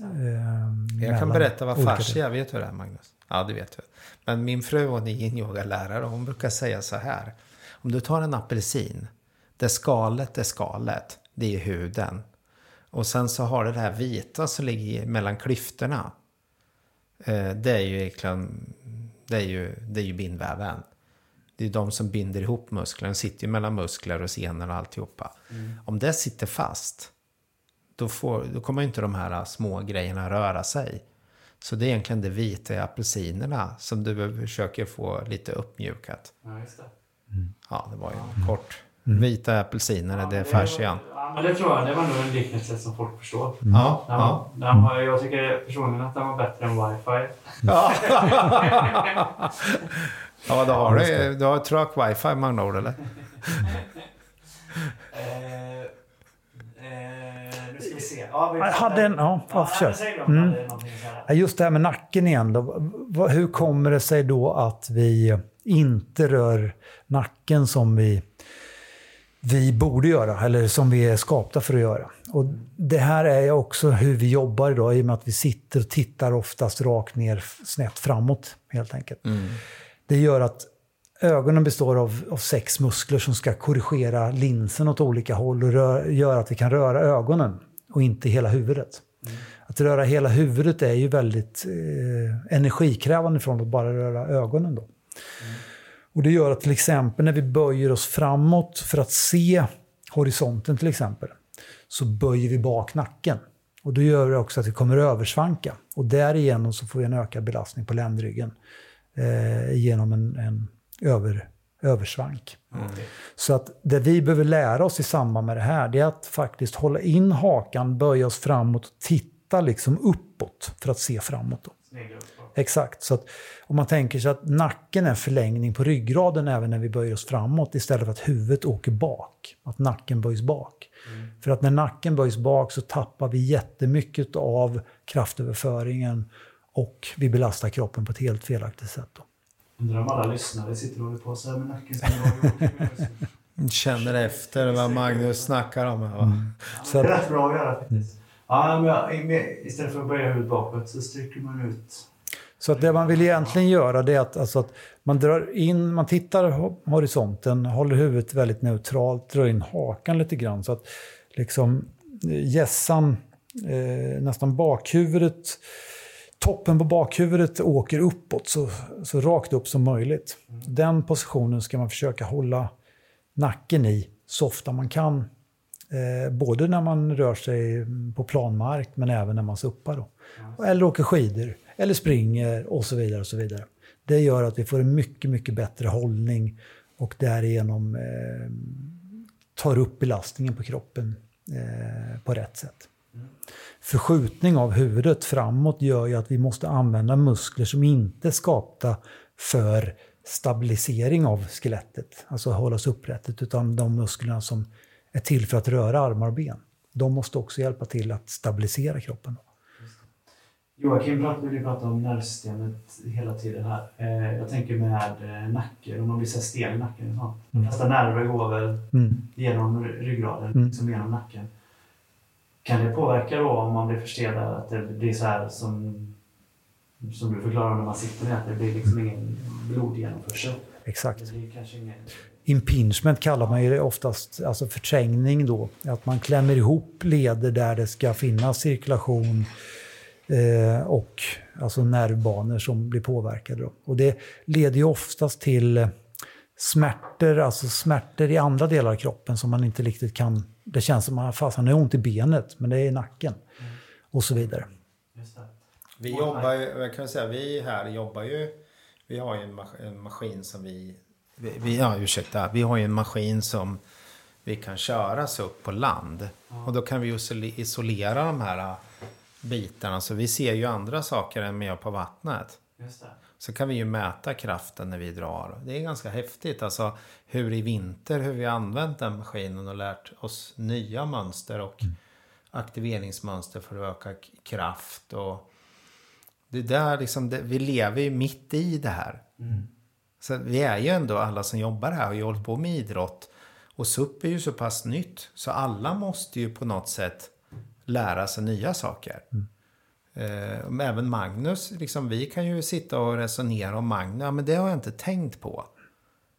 Eh, Jag kan berätta vad fascia, vet du det är Magnus? Ja, det vet du. Men min fru hon är yin-yoga-lärare och hon brukar säga så här. Om du tar en apelsin, det skalet är skalet, det är huden. Och sen så har du det här vita som ligger mellan klyftorna. Eh, Det är ju egentligen, det är ju, det är ju bindväven. Det är de som binder ihop musklerna, sitter ju mellan muskler och senor och alltihopa. Om det sitter fast, då, får, då kommer inte de här små grejerna röra sig. Så det är egentligen det vita i apelsinerna som du försöker få lite uppmjukat. Ja, just det. Ja, det var ju kort. Vita apelsiner, det är fascian. Ja, men det tror jag. Det var nog en liknelse som folk förstår. Ja, Den, ja. den var, jag tycker personligen att den var bättre än wifi. Ja, då har du, du har tråk wifi med andra ord, eller? Eh, eh, se. Ja, vi Jag hade en- ja, ja, om Mm. Just det här med nacken igen. Då. Hur kommer det sig då att vi inte rör nacken som vi, vi borde göra, eller som vi är skapta för att göra? Och det här är också hur vi jobbar idag, i och med att vi sitter och tittar oftast rakt ner, snett framåt, helt enkelt. Det gör att ögonen består av, av sex muskler som ska korrigera linsen åt olika håll och rör, gör att vi kan röra ögonen och inte hela huvudet. Att röra hela huvudet är ju väldigt eh, energikrävande från att bara röra ögonen. Då. Och det gör att till exempel när vi böjer oss framåt för att se horisonten till exempel, så böjer vi bak nacken. Och då gör det också att vi kommer översvanka. Och därigenom så får vi en ökad belastning på ländryggen eh, genom en, en över, översvank. Så att det vi behöver lära oss i samband med det här, det är att faktiskt hålla in hakan, böja oss framåt och titta liksom uppåt för att se framåt. Då. Exakt. Så att om man tänker sig att nacken är en förlängning på ryggraden även när vi böjer oss framåt istället för att huvudet åker bak. Att nacken böjs bak. För att när nacken böjs bak så tappar vi jättemycket av kraftöverföringen och vi belastar kroppen på ett helt felaktigt sätt. Då. Undrar om alla lyssnare sitter och håller på så här med nacken som jag har gjort. Känner efter vad Magnus snackar om. här, Va? Så Det är rätt bra att göra faktiskt. Ja, men istället för att böja huvudet bakåt så sträcker man ut. så att det man vill egentligen göra det är att, alltså att man drar in, man tittar ho- horisonten, håller huvudet väldigt neutralt, drar in hakan lite grann så att liksom eh, gässan, eh, nästan bakhuvudet, toppen på bakhuvudet åker uppåt så, så rakt upp som möjligt. Den positionen ska man försöka hålla nacken i så ofta man kan. Eh, både när man rör sig på planmark men även när man suppar. Då. Eller åker skidor, eller springer och så vidare. och så vidare. Det gör att vi får en mycket, mycket bättre hållning och därigenom eh, tar upp belastningen på kroppen eh, på rätt sätt. Förskjutning av huvudet framåt gör ju att vi måste använda muskler som inte är skapta för stabilisering av skelettet, alltså hållas upprättet, utan de musklerna som är till för att röra armar och ben. De måste också hjälpa till att stabilisera kroppen. Joakim prat- vill ju prata om nervsystemet hela tiden här. Eh, jag tänker med eh, nacken, om man blir så stel i nacken. De flesta nerver går väl Mm. genom ry- ryggraden, Mm. liksom genom nacken. Kan det påverka då om man blir förstelad att det blir så här som, som du förklarar när man sitter ner, att det blir liksom ingen blodgenomförsel? Exakt. Ingen... Impingement kallar man ju det oftast, alltså förträngning då. Att man klämmer ihop leder där det ska finnas cirkulation Eh, och alltså nervbanor som blir påverkade. Då. Och det leder ju oftast till smärtor, alltså smärtor i andra delar av kroppen som man inte riktigt kan... Det känns som att han har ont i benet, men det är i nacken. Mm. Och så vidare. Vi jobbar ju, jag kan säga, vi här jobbar ju, vi har ju en, mas en maskin som vi, vi, ja ursäkta, vi har ju en maskin som vi kan köras upp på land. Ja. Och då kan vi isolera de här bitarna. Så vi ser ju andra saker än med på vattnet. Så kan vi ju mäta kraften när vi drar. Det är ganska häftigt. Alltså hur i vinter, hur vi har använt den maskinen och lärt oss nya mönster och mm. aktiveringsmönster för att öka kraft. Och det där liksom, det, vi lever ju mitt i det här. Mm. Så vi är ju ändå alla som jobbar här och har hållit på med idrott. Och SUP är ju så pass nytt så alla måste ju på något sätt lära sig nya saker. Mm. Eh, även Magnus, liksom, vi kan ju sitta och resonera om Magnus. Ja, men det har jag inte tänkt på.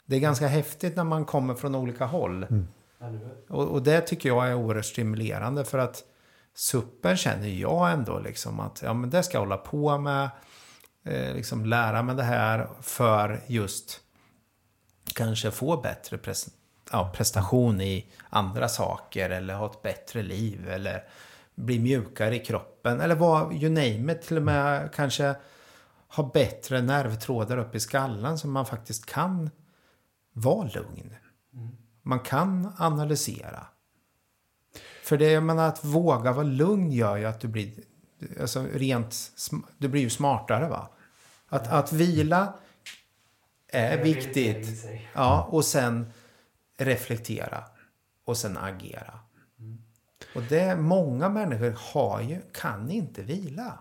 Det är ganska häftigt när man kommer från olika håll. Mm. Och, och, det tycker jag är oerhört stimulerande för att suppen känner jag ändå liksom att ja, men det ska jag hålla på med. Eh, liksom lära mig det här för just kanske få bättre pres ja, prestation i andra saker eller ha ett bättre liv eller bli mjukare i kroppen eller vad, you name it, till och med kanske ha bättre nervtrådar upp i skallen så man faktiskt kan vara lugn. Man kan analysera. För det, jag menar, att våga vara lugn gör ju att du blir, alltså rent, du blir ju smartare va. Att, att vila är viktigt. Ja, och sen reflektera. Och sen agera. Och det, många människor har ju, kan inte vila.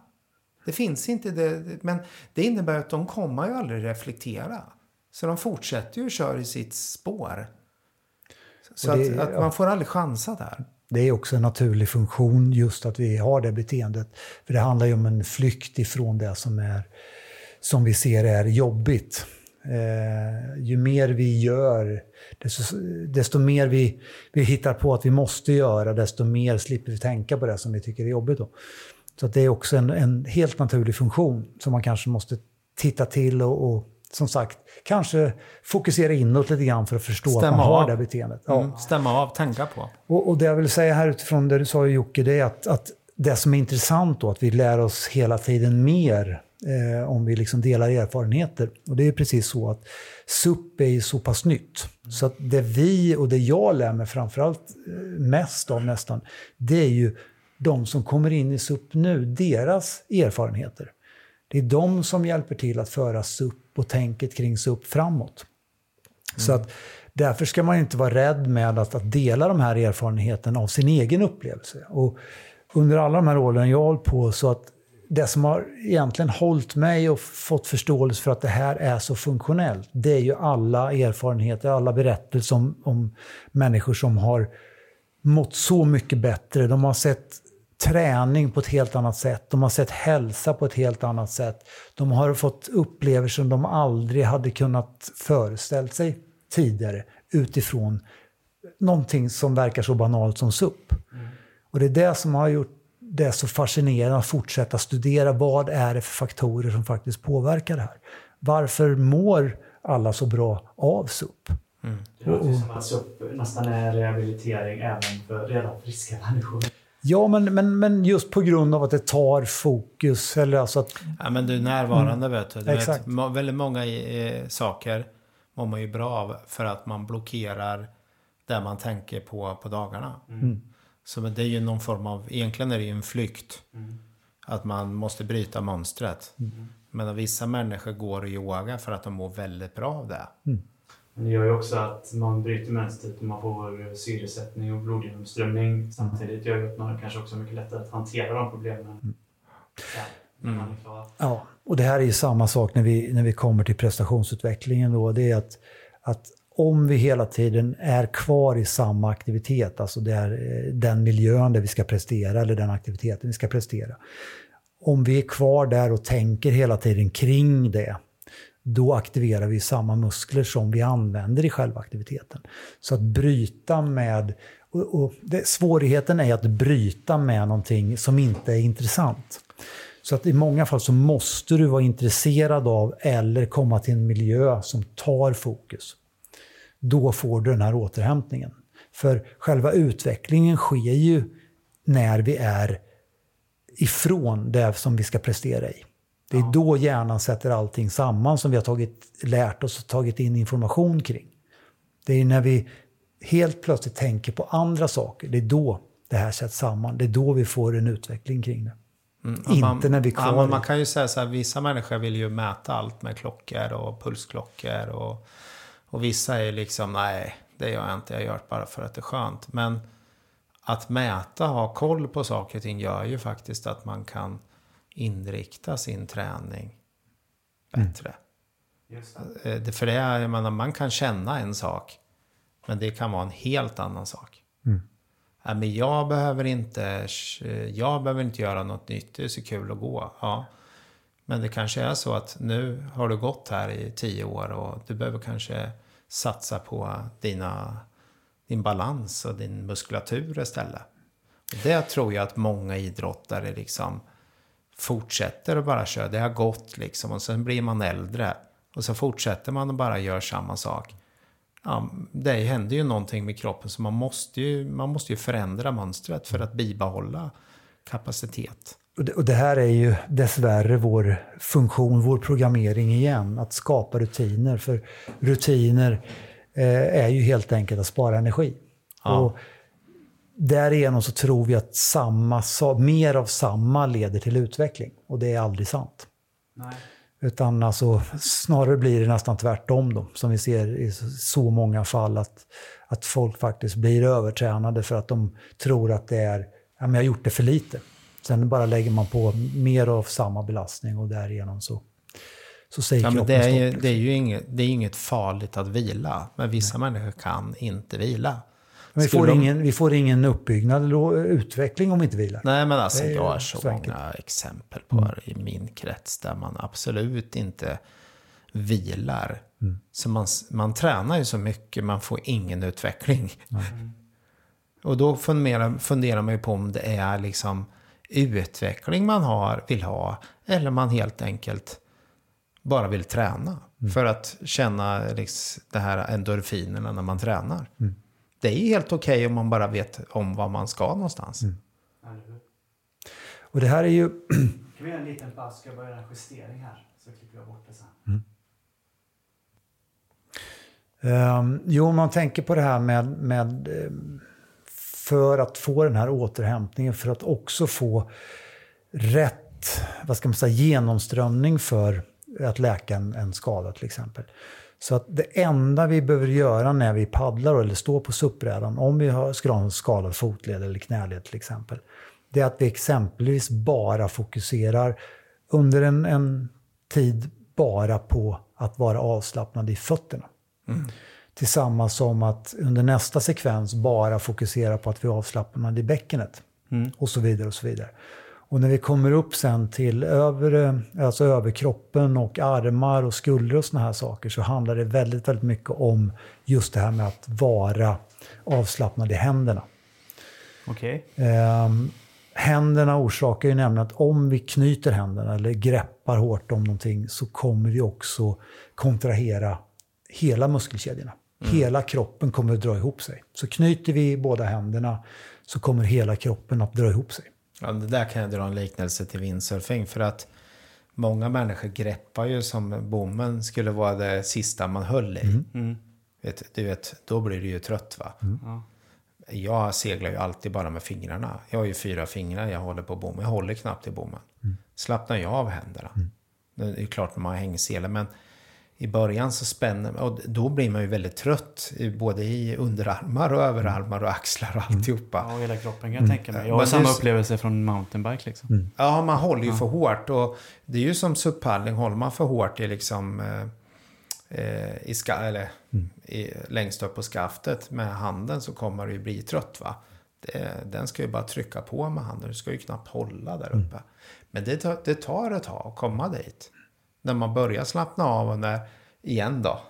Det finns inte det, men det innebär att de kommer ju aldrig reflektera. Så de fortsätter ju att köra i sitt spår. Så det, att, att, man får aldrig chansa där. Det är också en naturlig funktion just att vi har det beteendet. För det handlar ju om en flykt ifrån det som, är, som vi ser är jobbigt. Eh, ju mer vi gör, desto, desto, mer vi, vi hittar på att vi måste göra, desto mer slipper vi tänka på det som vi tycker är jobbigt. Då. Så det är också en, en, helt naturlig funktion som man kanske måste titta till och, och som sagt, kanske fokusera inåt lite grann för att förstå stämma att man har av. det beteendet. Ja. Mm, stämma av, tänka på. Och, och, det jag vill säga här utifrån det du sa Jocke, det är att, att det som är intressant då, att vi lär oss hela tiden mer eh, om vi liksom delar erfarenheter. Och det är precis så att SUP är så pass nytt. Så att det vi och det jag lär mig framförallt eh, mest av nästan, det är ju de som kommer in i SUP nu, deras erfarenheter. Det är de som hjälper till att föra SUP och tänket kring SUP framåt. Mm. Så att därför ska man inte vara rädd med att, att dela de här erfarenheterna av sin egen upplevelse. Och under alla de här åren jag har hållit på så att det som har egentligen hållit mig och fått förståelse för att det här är så funktionellt, det är ju alla erfarenheter, alla berättelser om, om människor som har mått så mycket bättre. De har sett träning på ett helt annat sätt. De har sett hälsa på ett helt annat sätt. De har fått upplevelser som de aldrig hade kunnat föreställa sig tidigare utifrån någonting som verkar så banalt som SUP. Mm. Och det är det som har gjort det är så fascinerande att fortsätta studera vad är det för faktorer som faktiskt påverkar det här. Varför mår alla så bra av SUP? Mm. Det låter som att SUP nästan är rehabilitering även för redan friska människor. Ja, men, men, men just på grund av att det tar fokus. Eller alltså att, ja, men du är närvarande mm. vet du. du Exakt. Vet, väldigt många eh, saker mår man ju bra av för att man blockerar det man tänker på på dagarna. Mm. Så det är ju någon form av, egentligen är det ju en flykt. Mm. Att man måste bryta mönstret. Mm. Men vissa människor går och yoga för att de mår väldigt bra av det. Mm. Men det gör ju också att man bryter mönstret och man får syresättning och blodgenomströmning. Samtidigt gör det att man kanske också mycket lättare att hantera de problemen. Mm. Mm. Ja, och det här är ju samma sak när vi, när vi kommer till prestationsutvecklingen. Då. Det är att, att om vi hela tiden är kvar i samma aktivitet, alltså det är eh, den miljön där vi ska prestera eller den aktiviteten vi ska prestera. Om vi är kvar där och tänker hela tiden kring det, då aktiverar vi samma muskler som vi använder i själva aktiviteten. Så att bryta med... Och, och det, svårigheten är att bryta med någonting som inte är intressant. Så att i många fall så måste du vara intresserad av eller komma till en miljö som tar fokus. Då får du den här återhämtningen. För själva utvecklingen sker ju när vi är ifrån det som vi ska prestera i. Det är då hjärnan sätter allting samman som vi har tagit, lärt oss och tagit in information kring. Det är när vi helt plötsligt tänker på andra saker, det är då det här sätts samman. Det är då vi får en utveckling kring det. Mm, Inte man, när vi är kvar ja, Man kan ju säga så här, vissa människor vill ju mäta allt med klockor och pulsklockor. Och, och vissa är liksom, nej, det gör jag inte, jag gör det bara för att det är skönt. Men att mäta, ha koll på saker och ting gör ju faktiskt att man kan inrikta sin träning bättre. Just det. Eh, För det är, jag menar, man kan känna en sak, men det kan vara en helt annan sak. Ja, men jag behöver inte, jag behöver inte göra något nytt, det är så kul att gå. Ja. Men det kanske är så att nu har du gått här i tio år och du behöver kanske satsa på dina, din balans och din muskulatur istället. Och det tror jag att många idrottare liksom fortsätter att bara köra. Det har gått liksom och sen blir man äldre. Och så fortsätter man och bara gör samma sak. Ja, det händer ju någonting med kroppen så man måste ju, man måste ju förändra mönstret för att bibehålla kapacitet. Och det, här är ju dessvärre vår funktion, vår programmering igen. Att skapa rutiner. För rutiner eh, är ju helt enkelt att spara energi. Ja. Och därigenom så tror vi att samma, sa- mer av samma leder till utveckling. Och det är aldrig sant. Nej. Utan alltså, snarare blir det nästan tvärtom då, som vi ser i så- så många fall att, att folk faktiskt blir övertränade för att de tror att det är, ja men jag har gjort det för lite. Sen bara lägger man på mer av samma belastning och därigenom så, så säger Ja, men kroppen det, är ju, liksom. det är ju inget, det är inget farligt att vila. Men vissa människor kan inte vila. Men vi, får de- ingen, vi får ingen uppbyggnad eller utveckling om vi inte vilar. Nej men alltså jag har så så många exempel på det i min krets där man absolut inte vilar. Så man, man tränar ju så mycket, man får ingen utveckling. Och då funderar, funderar man ju på om det är liksom utveckling man har, vill ha eller man helt enkelt bara vill träna. För att känna liksom, det här endorfinerna när man tränar. Det är helt okej om man bara vet om var man ska någonstans. Hur? Och det här är ju... Kan vi göra en liten paus? Ska jag bara göra en justering här? Så klipper jag bort det sen. Um, jo, om man tänker på det här med, med ehm, för att få den här återhämtningen, för att också få rätt vad ska man säga, genomströmning för att läka en, en skada till exempel. Så att det enda vi behöver göra när vi paddlar eller står på SUP-brädan, om vi har, skulle ha en skadad fotled eller knäled till exempel, det är att vi exempelvis bara fokuserar under en, en tid bara på att vara avslappnad i fötterna. Mm. Tillsammans som att under nästa sekvens bara fokusera på att vi är avslappnade i bäckenet. Och så vidare och så vidare. Och när vi kommer upp sen till övre, alltså överkroppen och armar och skuldror och såna här saker så handlar det väldigt, väldigt mycket om just det här med att vara avslappnad i händerna. Okej. Ehm, händerna orsakar ju nämligen att om vi knyter händerna eller greppar hårt om någonting så kommer vi också kontrahera hela muskelkedjorna. Hela kroppen kommer att dra ihop sig. Så knyter vi båda händerna så kommer hela kroppen att dra ihop sig. Ja, det där kan jag dra en liknelse till windsurfing. För att många människor greppar ju som bommen skulle vara det sista man höll i. Vet, du vet, då blir du ju trött va? Jag seglar ju alltid bara med fingrarna. Jag har ju fyra fingrar, jag håller på bommen. Jag håller knappt i bommen. Slappnar jag av händerna. Det är klart när man har hängselar, men i början så spänner och då blir man ju väldigt trött. i- Både i underarmar och överarmar och axlar och alltihopa. Ja, och hela kroppen kan jag tänka mig. Jag har Men samma upplevelse från mountainbike liksom. Ja, man håller ju för hårt. Och det är ju som SUP-paddling, håller man för hårt i liksom... Eh, eh, i ska, eller, i, längst upp på skaftet med handen så kommer du ju bli trött. va. Det, den ska ju bara trycka på med handen. Du ska ju knappt hålla där uppe. Men det, tar- det tar ett tag att komma dit. När man börjar slappna av och när, igen då,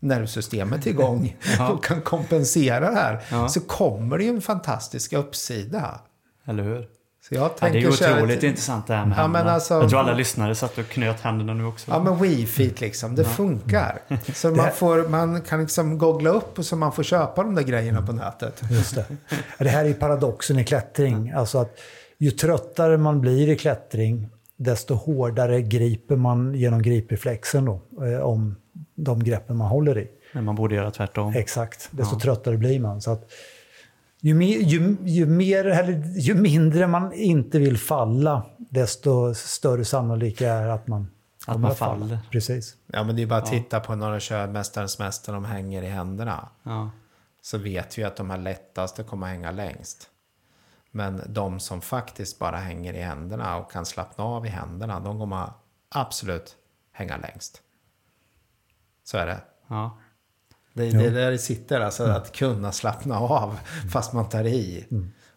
nervsystemet är igång och kan kompensera det här. Ja. Så kommer det ju en fantastisk uppsida. Eller hur? Så jag Ja, det tänker är otroligt att- intressant det här med Ja, men händerna. alltså- Jag tror alla lyssnare satt och knöt händerna nu också. Ja, men Wi-Fi liksom. Det funkar. Så man, får, man kan liksom googla upp och så man får köpa de där grejerna på nätet. Just det. det här är paradoxen i klättring. Alltså att ju tröttare man blir i klättring, desto hårdare griper man genom gripreflexen då, eh, om de greppen man håller i. Men man borde göra tvärtom. Exakt, desto Ja. tröttare blir man. Så att ju, mer, ju, ju, mer, eller ju mindre man inte vill falla, desto större sannolikhet är att man Att man falla. faller. Precis. Ja, men det är bara att titta på när de kör Mästarens Mästare, de hänger i händerna. Ja. Så vet vi att de här lättaste kommer att hänga längst. Men de som faktiskt bara hänger i händerna och kan slappna av i händerna, de kommer absolut hänga längst. Så är det. Ja. Det, det är där det sitter, alltså att kunna slappna av fast man tar i.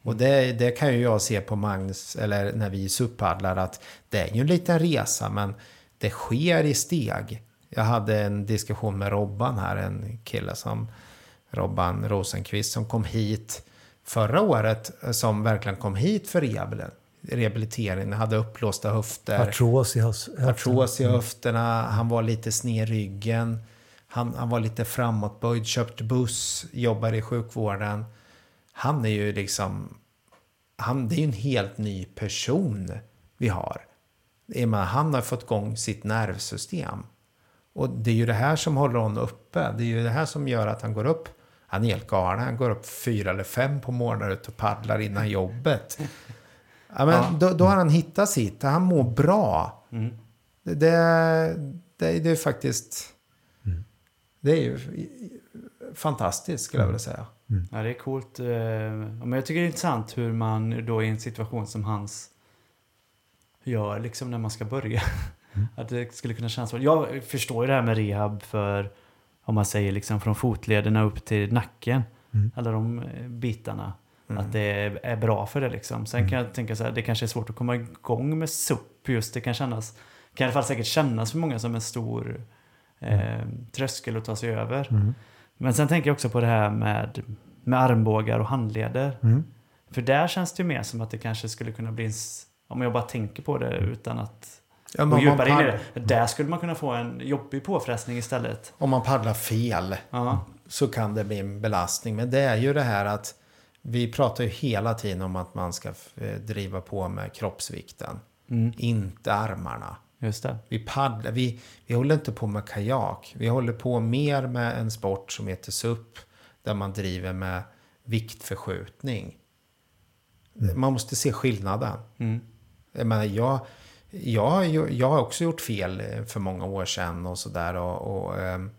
Och det, det kan ju jag se på Magnus, eller när vi suppaddlar, att det är ju en liten resa, men det sker i steg. Jag hade en diskussion med Robban här, en kille som Robban Rosenqvist som kom hit förra året, som verkligen kom hit för rehabil- rehabilitering, hade uppblåsta höfter Artros i hös- artros i höfterna, han var lite sned i ryggen. Han, han var lite framåtböjd, köpte buss, jobbar i sjukvården. Han är ju liksom... Han, det är ju en helt ny person vi har. Han har fått igång sitt nervsystem. Och det är ju det här som håller honom uppe. Det är ju det här som gör att han går upp. Han är helt galen. Han går upp fyra eller fem på morgonen ut och paddlar innan jobbet. Ja, men Då, då har han hittat sitt. Han mår bra. Det, det, det, det är faktiskt... Det är ju fantastiskt skulle jag vilja säga. ja, det är coolt. eh, Men jag tycker det är intressant hur man då i en situation som hans gör liksom när man ska börja. Att det skulle kunna kännas. Jag förstår ju det här med rehab för om man säger liksom från fotlederna upp till nacken. Alla de eh, bitarna. Att det är, bra för det liksom. Sen kan jag tänka så här, det kanske är svårt att komma igång med SUP just. Det kan kännas, kan i alla fall säkert kännas för många som en stor eh, tröskel att ta sig över. Men sen tänker jag också på det här med, med armbågar och handleder. Mm. För där känns det ju mer som att det kanske skulle kunna bli en... Om jag bara tänker på det utan att Ja, man djupare in i det. Där skulle man kunna få en jobbig påfrestning istället. om man paddlar fel Ja, så kan det bli en belastning. Men det är ju det här att vi pratar ju hela tiden om att man ska eh, driva på med kroppsvikten. Inte armarna. just det. Vi paddlar, vi, vi håller inte på med kajak. Vi håller på mer med en sport som heter SUP. Där man driver med viktförskjutning. Man måste se skillnaden. Mm. Jag, menar, jag, jag, har jag har också gjort fel eh, för många år sedan och sådär. Och, och, ehm,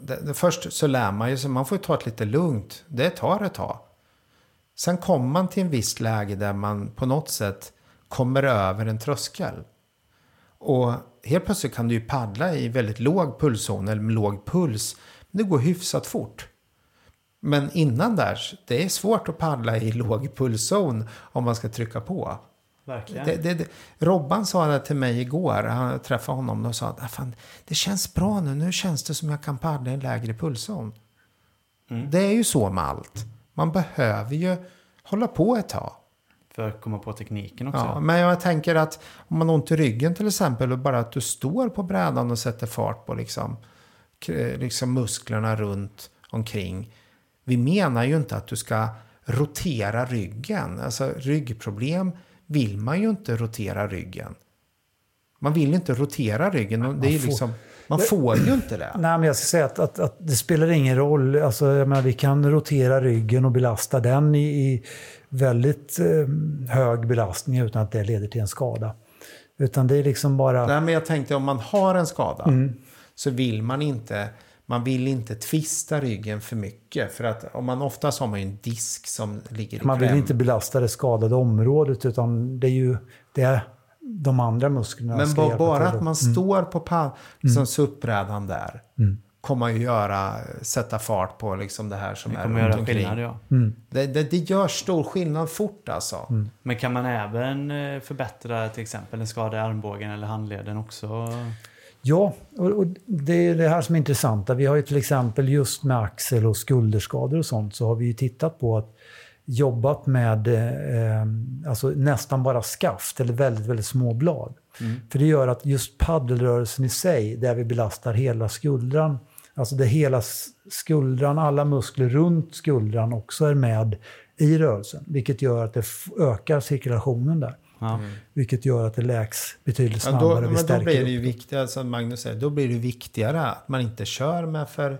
det, det, först så lär man ju sig, man får ju ta det lite lugnt. Det tar ett tag. Sen kommer man till en viss läge där man på något sätt kommer över en tröskel. Och helt plötsligt kan du ju paddla i väldigt låg pulszon eller med låg puls. Men det går hyfsat fort. Men innan där, det är svårt att paddla i låg pulszon om man ska trycka på. Verkligen. Det, det, det. Robban sa det till mig igår, han träffade honom och sa att "Ah, fan, det känns bra nu, nu känns det som jag kan paddla i en lägre pulszon. Det är ju så med allt. Man behöver ju hålla på ett tag. För att komma på tekniken också. Ja, men jag tänker att om man har ont i ryggen till exempel och bara att du står på brädan och sätter fart på liksom, liksom musklerna runt omkring. Vi menar ju inte att du ska rotera ryggen. Alltså ryggproblem vill man ju inte rotera ryggen. Man vill inte rotera ryggen. och Det är får- liksom, man får ju inte det. Nej, men jag ska säga att, att, att det spelar ingen roll. Alltså, jag menar, vi kan rotera ryggen och belasta den i, i väldigt eh, hög belastning utan att det leder till en skada. Utan det är liksom bara... Nej, men jag tänkte om man har en skada så vill man inte man vill inte twista ryggen för mycket. För att om man oftast har man ju en disk som ligger i Man vill kläm. inte belasta det skadade området utan det är ju det är de andra musklerna Men bara till att man står på pa- liksom suppbrädan där. Kommer man ju göra, sätta fart på liksom det här som Det är kommer runt göra omkring. skillnad ja. Det, det, det gör stor skillnad fort alltså. Men kan man även eh, förbättra till exempel en skada i armbågen eller handleden också? Ja, och, det är det här som är intressant. Vi har ju till exempel just med axel och skulderskador och sånt så har vi ju tittat på att jobbat med eh, alltså nästan bara skaft eller väldigt, väldigt små blad. För det gör att just paddelrörelsen i sig, där vi belastar hela skuldran, alltså där hela skuldran, alla muskler runt skuldran också är med i rörelsen. Vilket gör att det ökar cirkulationen där. Ja. Vilket gör att det läks betydligt Men snabbare. då, vi men då blir det ju viktigare, som Magnus säger, då blir det viktigare att man inte kör med för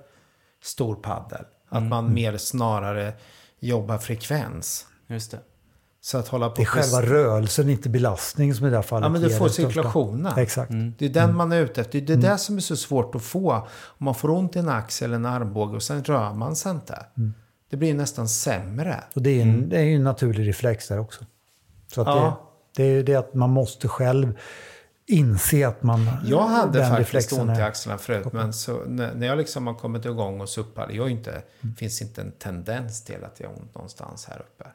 stor paddel. Att Mm. man mer snarare jobbar frekvens. Just det. Så att hålla på Det är själva rörelsen, inte belastning som i det här fallet Ja, men du får det cirkulationen. Exakt. Det är den man är ute efter. Det är det som är så svårt att få. Om man får ont i en axel eller en armbåge och sen rör man sig inte. Det blir nästan sämre. Och det är, en, det är ju en naturlig reflex där också. Så att Ja. det, det är ju det att man måste själv inse att man... Jag hade den faktiskt reflexen ont i axlarna förut. Men så, när, när jag liksom har kommit igång och suppar. Jag inte, finns inte en tendens till att jag har ont någonstans här uppe.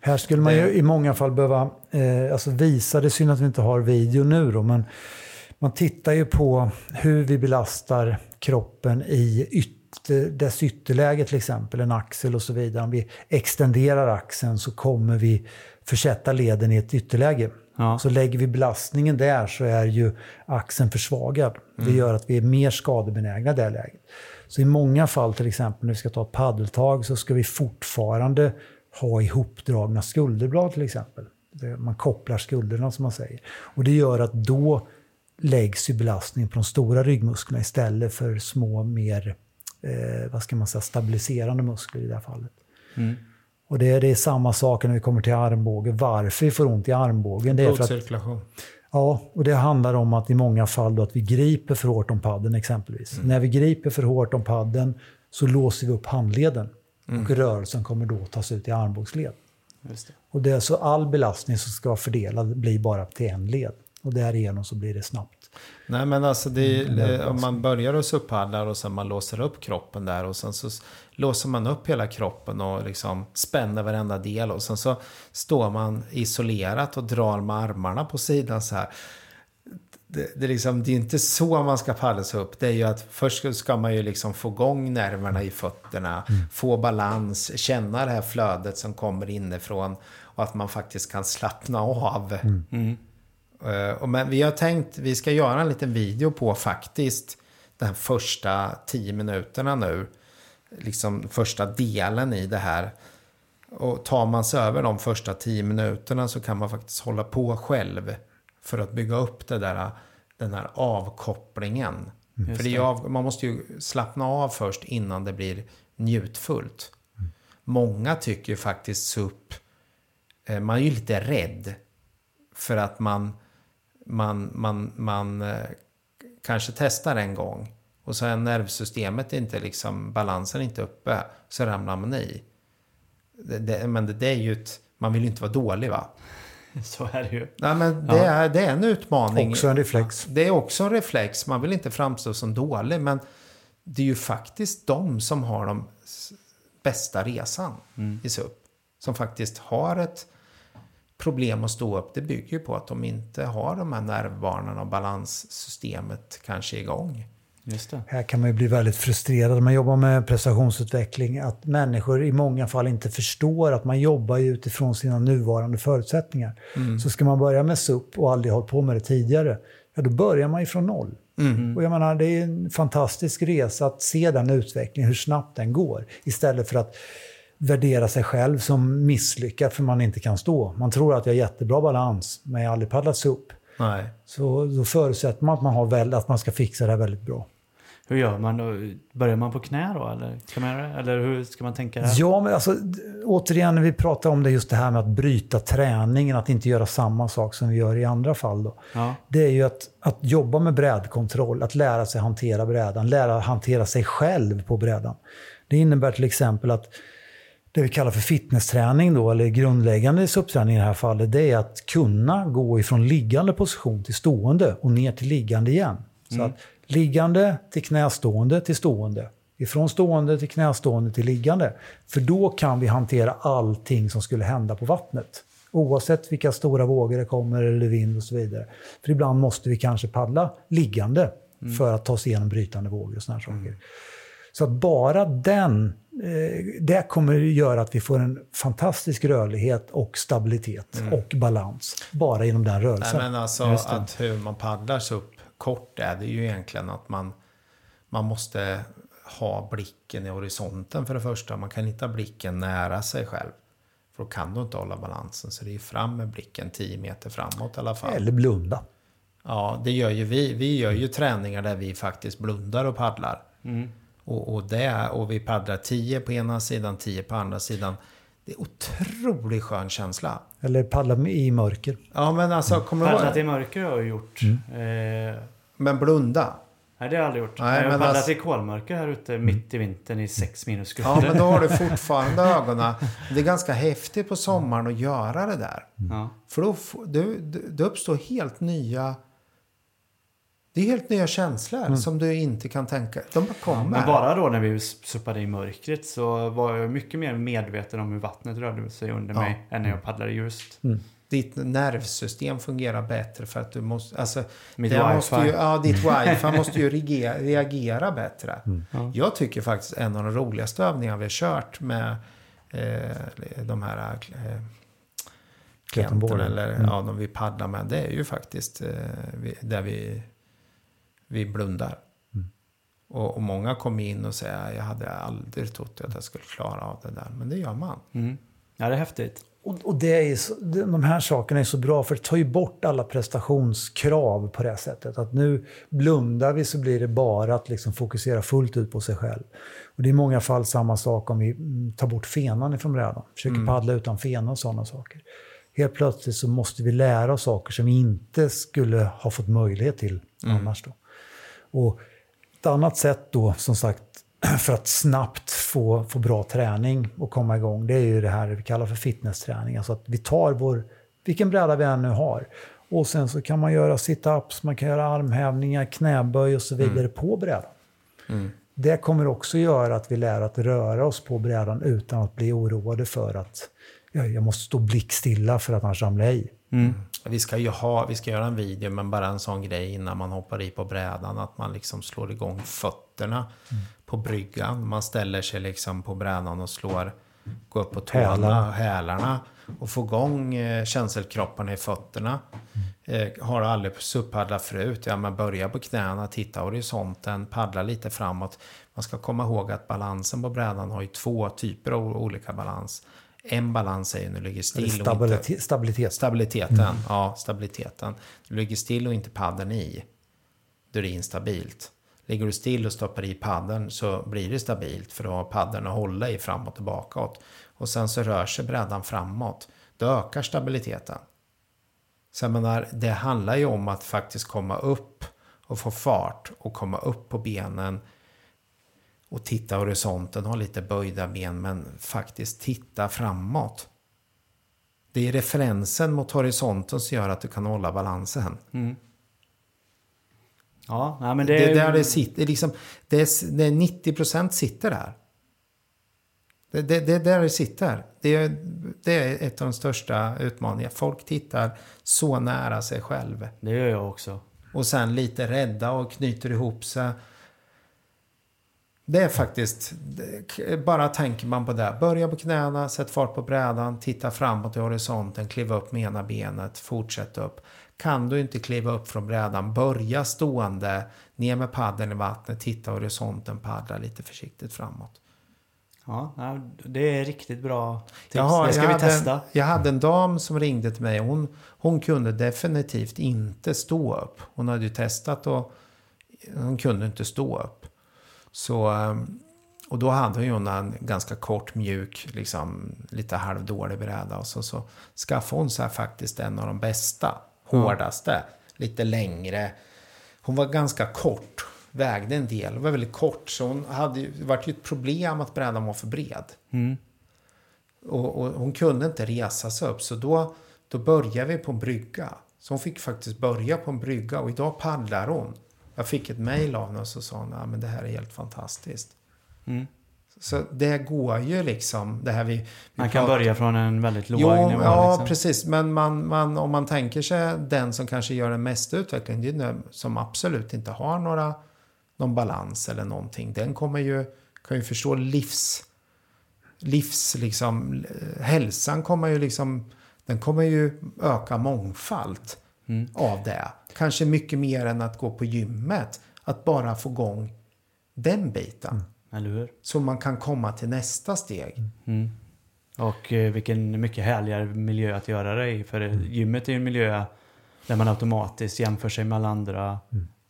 Här skulle man ju i många fall behöva eh, alltså visa, det är synd att vi inte har video nu då, men man tittar ju på hur vi belastar kroppen i ytter, dess ytterläge till exempel, en axel och så vidare. Om vi extenderar axeln så kommer vi försätta leden i ett ytterläge. Ja. Så lägger vi belastningen där så är ju axeln försvagad. Det gör att vi är mer skadebenägna i det läget. Så i många fall, till exempel när vi ska ta ett paddeltag, så ska vi fortfarande ha ihopdragna skulderblad till exempel. Man kopplar skulderna som man säger. Och det gör att då läggs ju belastningen på de stora ryggmusklerna istället för små, mer eh, vad ska man säga, stabiliserande muskler i det här fallet. Och det är, det är samma sak när vi kommer till armbåge. Varför vi får ont i armbågen? Det är för att. Ja, och det handlar om att i många fall då att vi griper för hårt om padden exempelvis. När vi griper för hårt om padden så låser vi upp handleden. Och rörelsen kommer då tas ut i armbågsled. Det. Och det är så all belastning som ska vara fördelad blir bara till en led. Och därigenom så blir det snabbt. Nej men alltså det är, Mm, eh, om man börjar och suppallar och sen man låser upp kroppen där och sen så låser man upp hela kroppen och liksom spänner varenda del och sen så står man isolerat och drar med armarna på sidan så här. Det, det, är liksom, det är inte så man ska paddla sig upp. Det är ju att först ska man ju liksom få igång nerverna i fötterna, få balans, känna det här flödet som kommer inifrån och att man faktiskt kan slappna av. Eh, och Men vi har tänkt, vi ska göra en liten video på faktiskt den första tio minuterna nu. Liksom första delen i det här. Och tar man sig över de första tio minuterna så kan man faktiskt hålla på själv. För att bygga upp det där, den här avkopplingen. för det är av, man måste ju slappna av först innan det blir njutfullt. Många tycker ju faktiskt SUP, eh, man är ju lite rädd. För att man, man, man, man eh, kanske testar en gång. Och så är nervsystemet inte liksom, balansen inte uppe. Så ramlar man i. Det, det, men det, det är ju ett, man vill ju inte vara dålig va? Så är det ju. Nej men det, Ja. är, det är en utmaning. Också en reflex. Det är också en reflex. Man vill inte framstå som dålig. Men det är ju faktiskt de som har de bästa resan i SUP. Som faktiskt har ett problem att stå upp. Det bygger ju på att de inte har de här nervbanorna och balanssystemet kanske igång. Just det. Här kan man ju bli väldigt frustrerad när man jobbar med prestationsutveckling. Att människor i många fall inte förstår att man jobbar utifrån sina nuvarande förutsättningar. Så ska man börja med SUP och aldrig hållit på med det tidigare, ja då börjar man ju från noll. Och jag menar, det är en fantastisk resa att se den utvecklingen, hur snabbt den går. Istället för att värdera sig själv som misslyckad för man inte kan stå. Man tror att jag har jättebra balans, men jag har aldrig paddlat SUP. Nej. Så då förutsätter man att man, har väl, att man ska fixa det här väldigt bra. Hur gör man då? Börjar man på knä då? Eller, kan man, göra det? eller hur ska man tänka där? Ja, men alltså, återigen när vi pratar om det, just det här med att bryta träningen, att inte göra samma sak som vi gör i andra fall. Då. Ja. Det är ju att, att jobba med brädkontroll, att lära sig hantera brädan, lära hantera sig själv på brädan. Det innebär till exempel att det vi kallar för fitnessträning, då, eller grundläggande suppträning i det här fallet, det är att kunna gå ifrån liggande position till stående och ner till liggande igen. Så att liggande till knästående till stående. Ifrån stående till knästående till liggande. För då kan vi hantera allting som skulle hända på vattnet. Oavsett vilka stora vågor det kommer eller vind och så vidare. För ibland måste vi kanske paddla liggande för att ta oss igenom brytande vågor och såna här saker. Så att bara den, eh, det kommer att göra att vi får en fantastisk rörlighet och stabilitet och balans. Bara genom den Nej, rörelsen. men alltså att hur man paddlar sig upp kort är det ju egentligen att man, man måste ha blicken i horisonten för det första. Man kan inte ha blicken nära sig själv. För då kan du inte hålla balansen. Så det är fram med blicken 10 meter framåt i alla fall. Eller blunda. Ja, det gör ju vi. Vi gör ju träningar där vi faktiskt blundar och paddlar. Och, och, det, och vi paddlar 10 på ena sidan, 10 på andra sidan. Det är otroligt skön känsla. Eller paddla i mörker. Ja, men alltså, kommer du Paddlat i mörker har jag gjort. Mm. Eh, Men blunda. nej, det har jag aldrig gjort. Nej, jag har paddlat alltså- i kolmörker här ute mitt i vintern i 6 minusgrader. Ja, men då har du fortfarande ögonen. Det är ganska häftigt på sommaren att göra det där. Ja. För då, du, du- det uppstår helt nya... Det är helt nya känslor som du inte kan tänka. De bara kommer. Men bara då när vi suppade i mörkret så var jag mycket mer medveten om hur vattnet rörde sig under Ja. mig än när jag paddlade ljust. Ditt nervsystem fungerar bättre för att du måste... Alltså, Mitt wifi. Måste ju, ja, ditt wifi måste ju reagera, reagera bättre. Ja. Jag tycker faktiskt en av de roligaste övningarna vi har kört med eh, de här eh, klienterna Klätterboard. eller Mm. ja, de vi paddlar med. Det är ju faktiskt eh, vi, där vi, vi blundar. Och, och många kommer in och säger jag hade aldrig trott att jag skulle klara av det där. Men det gör man. Mm. Ja, det är häftigt. Och, och det är så, de här sakerna är så bra för det tar ju bort alla prestationskrav på det sättet. Att nu blundar vi så blir det bara att liksom fokusera fullt ut på sig själv. Och det är i många fall samma sak om vi mm, tar bort fenan ifrån brädan. Försöker paddla utan fena och sådana saker. Helt plötsligt så måste vi lära oss saker som vi inte skulle ha fått möjlighet till annars. Då. Och ett annat sätt då, som sagt, för att snabbt få, få bra träning och komma igång, det är ju det här vi kallar för fitnessträning. Alltså att vi tar vår, vilken bräda vi än nu har, och sen så kan man göra sit-ups, man kan göra armhävningar, knäböj och så vidare på brädan. Det kommer också göra att vi lär att röra oss på brädan utan att bli oroade för att ja, jag måste stå blickstilla för att annars ramlar jag i. Vi ska ju ha, vi ska göra en video, men bara en sån grej innan man hoppar i på brädan. Att man liksom slår igång fötterna på bryggan. Man ställer sig liksom på brädan och slår, går upp på tårna, Hälarna. hälarna. Och får igång eh, känselkropparna i fötterna. Eh, har aldrig suppaddlat förut. Ja, men börja på knäna, titta horisonten, paddla lite framåt. Man ska komma ihåg att balansen på brädan har ju två typer av olika balans. En balans är ju när du ligger still Eller och inte... stabilitet. stabilitet. Stabiliteten, ja stabiliteten. Du ligger still och inte paddeln i. Då är det instabilt. Ligger du still och stoppar i paddeln så blir det stabilt för då har paddeln att hålla i framåt och bakåt. Och sen så rör sig brädan framåt. Då ökar stabiliteten. Så jag menar, det handlar ju om att faktiskt komma upp och få fart och komma upp på benen och titta horisonten, ha lite böjda ben men faktiskt titta framåt. Det är referensen mot horisonten som gör att du kan hålla balansen. Ja, nej, men det, Det är där det sitter. Liksom, det är, det är 90% sitter där. Det, det, det är där det sitter. Det är, det är ett av de största utmaningarna. Folk tittar så nära sig själv. det gör jag också. Och sen lite rädda och knyter ihop sig. Det är faktiskt, bara tänker man på det. Börja på knäna, sätt fart på brädan, titta framåt i horisonten, kliva upp med ena benet, fortsätt upp. Kan du inte kliva upp från brädan, börja stående, ner med paddeln i vattnet, titta horisonten, paddla lite försiktigt framåt. Ja, det är riktigt bra tips. Jaha, det ska vi testa. En, jag hade en dam som ringde till mig. Hon, hon kunde definitivt inte stå upp. Hon hade ju testat och hon kunde inte stå upp. Så, ehm, och då hade hon en ganska kort, mjuk, liksom, lite halvdålig bräda. Och så, så skaffade hon sig faktiskt en av de bästa, hårdaste, lite längre. Hon var ganska kort, vägde en del, var väldigt kort. Så hon hade det var ju ett problem att brädan var för bred. Och, och hon kunde inte resa sig upp så då, då började vi på en brygga. Så hon fick faktiskt börja på en brygga och idag paddlar hon. Jag fick ett mejl av henne och så sa att men det här är helt fantastiskt. Mm. Så det går ju liksom. Det här vi, vi Man kan pratar- börja från en väldigt låg Jo, nivå. ja liksom. precis. Men man, man, om man tänker sig den som kanske gör den mesta utvecklingen, det är den som absolut inte har några, någon balans eller någonting. Den kommer ju kan ju förstå livs... Livs liksom... eh, Hälsan kommer ju liksom... Den kommer ju öka mångfald av det. Kanske mycket mer än att gå på gymmet. Att bara få igång den biten. Hur? Så man kan komma till nästa steg. Och eh, vilken mycket härligare miljö att göra det i. För eh, gymmet är ju en miljö där man automatiskt jämför sig med alla andra.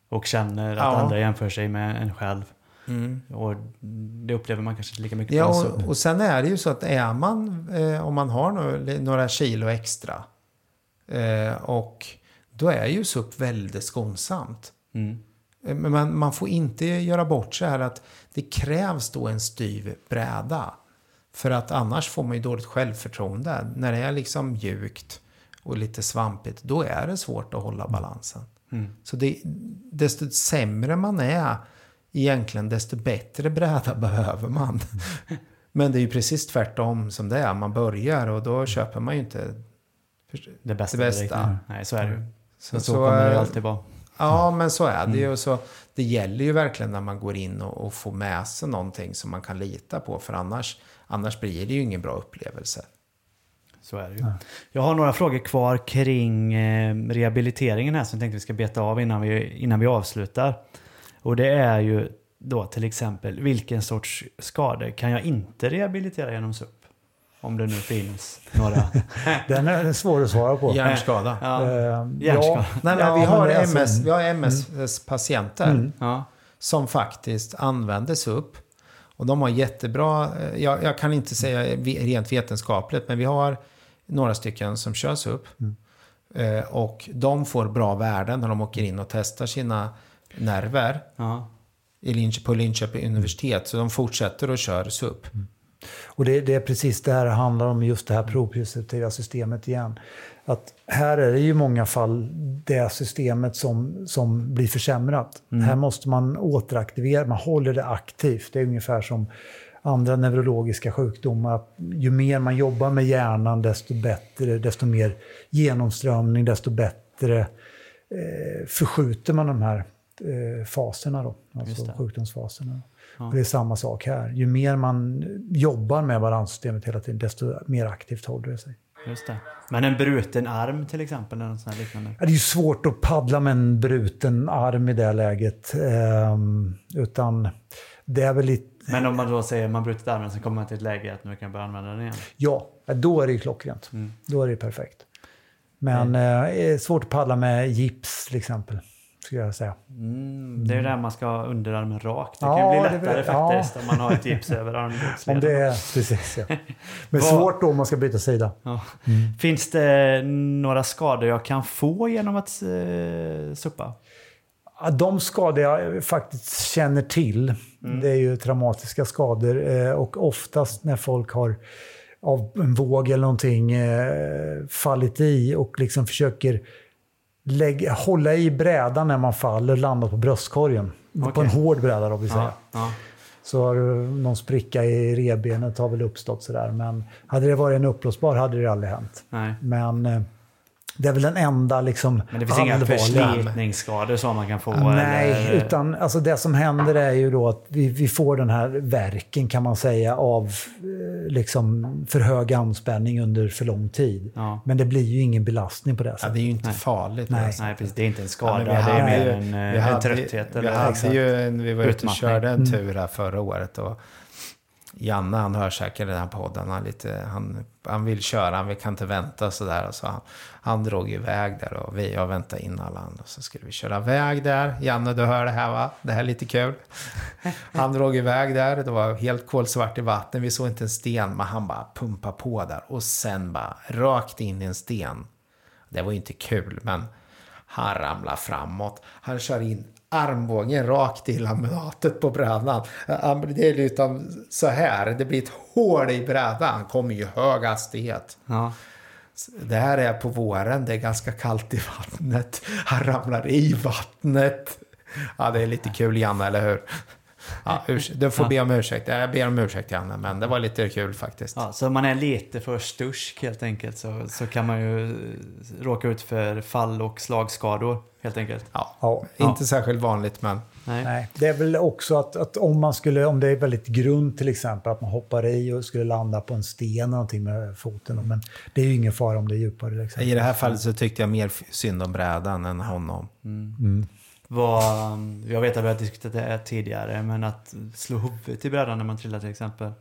Och känner att Ja. andra jämför sig med en själv. Och det upplever man kanske inte lika mycket Ja, och, och sen är det ju så att är man, eh, om man har några, några kilo extra, eh, och då är ju SUP väldigt skonsamt. Mm. Eh, Men man, man får inte göra bort sig här att det krävs då en styv bräda. För att annars får man ju dåligt självförtroende. När det är liksom mjukt och lite svampigt, då är det svårt att hålla balansen. Så det, desto sämre man är egentligen, desto bättre bräda behöver man. Men det är ju precis tvärtom som det är. Man börjar och då köper man ju inte... Det bästa. Det bästa. Nej, så är det Så, så, så, kommer det alltid vara. Ja, men så är det ju. Och Så det gäller ju verkligen när man går in och, och får med sig någonting som man kan lita på. För annars, annars blir det ju ingen bra upplevelse. Så är det ju. Jag har några frågor kvar kring eh, rehabiliteringen här som jag tänkte vi ska beta av innan vi, innan vi avslutar. Och det är ju då till exempel vilken sorts skador kan jag inte rehabilitera genom SUP? Om det nu finns några. Den är svår att svara på. Hjärnskada. Ja. Eh, Hjärnskada. Nej, men ja, vi har är alltså- MS, vi har MS-patienter Ja. som faktiskt användes upp. Och de har jättebra, eh, jag, jag kan inte säga rent vetenskapligt, men vi har några stycken som körs upp. Eh, och de får bra värden när de åker in och testar sina nerver Ja. i Linköping, på Linköping universitet. Så de fortsätter och kör SUP. Och det, det är precis det här det handlar om, just det här proprioceptiva systemet igen. Att här är det ju i många fall det systemet som, som blir försämrat. Här måste man återaktivera, man håller det aktivt. Det är ungefär som andra neurologiska sjukdomar. Att ju mer man jobbar med hjärnan, desto bättre, desto mer genomströmning, desto bättre eh, förskjuter man de här eh, faserna, då, alltså sjukdomsfaserna. Och det är samma sak här. Ju mer man jobbar med balanssystemet hela tiden, desto mer aktivt håller det sig. Just det. Men en bruten arm till exempel eller något sånt liknande. Det är ju svårt att paddla med en bruten arm i det läget. Ehm, utan det är väl lite... Men om man då säger man brutit armen så kommer man till ett läge att nu kan jag börja använda den igen. Ja, då är det ju klockrent. Då är det ju perfekt. Men eh, det är svårt att paddla med gips till exempel. Skulle jag säga. Mm, det är där man ska ha underarmen rak. Det Ja, kan ju bli lättare blir- ja. faktiskt om man har ett gips över Om armbågsleden. det är, precis, ja. Men svårt då om man ska byta sida. Ja. Finns det några skador jag kan få genom att eh, suppa? Ja, De skador jag faktiskt känner till, det är ju traumatiska skador. eh, Och oftast när folk har av en våg eller någonting eh, fallit i och liksom försöker lägga, hålla i brädan när man faller, landa på bröstkorgen. På Okej. en hård bräda då vill säga. Ja, ja. Så har du någon spricka i revbenet har väl uppstått sådär. Men hade det varit en uppblåsbar hade det aldrig hänt. Nej. Men eh, det är väl den enda liksom Men det finns inga förslitningsskador som man kan få? Nej, eller? utan alltså det som händer är ju då att vi, vi får den här verken kan man säga av eh, liksom för hög anspänning under för lång tid. Ja. Men det blir ju ingen belastning på det Ja, sättet. det är ju inte Nej. farligt. Nej. alltså. Nej, precis. Det är inte en Ja, skada. men vi det är hade mer ju- en, eh, vi en hade- trötthet. Vi, eller? hade Exakt. ju, en- vi var ute och körde en tur här förra året. Och Janne han hör säkert den här podden. Han, lite, han, han vill köra, han kan inte vänta sådär. Så han, han drog iväg där och vi, jag väntade in alla andra. Så skulle vi köra iväg där. Janne du hör det här va? Det här är lite kul. Han drog iväg där. Det var helt kolsvart i vatten. Vi såg inte en sten. Men han bara pumpade på där. Och sen bara rakt in i en sten. Det var ju inte kul men han ramlar framåt. Han kör in armbågen rakt i laminatet på brädan. Det är liksom så här. Det blir ett hål i brädan. Kommer ju hög hastighet. Ja. Det här är på våren. Det är ganska kallt i vattnet. Han ramlar i vattnet. Ja, det är lite kul Janne, eller hur? Ja, urs- du får be om ursäkt. Jag ber om ursäkt Janne, men det var lite kul faktiskt. Ja, så om man är lite för stursk helt enkelt så, så kan man ju råka ut för fall och slagskador helt enkelt. Ja, Ja. inte särskilt vanligt, men Nej. Nej, det är väl också att, att om man skulle, om det är väldigt grunt till exempel, att man hoppar i och skulle landa på en sten eller någonting med foten. Men det är ju ingen fara om det är djupare. Liksom. i det här fallet så tyckte jag mer synd om brädan än honom. Vad, um, jag vet att vi har diskuterat det tidigare, men att slå huvudet i brädan när man trillar till exempel.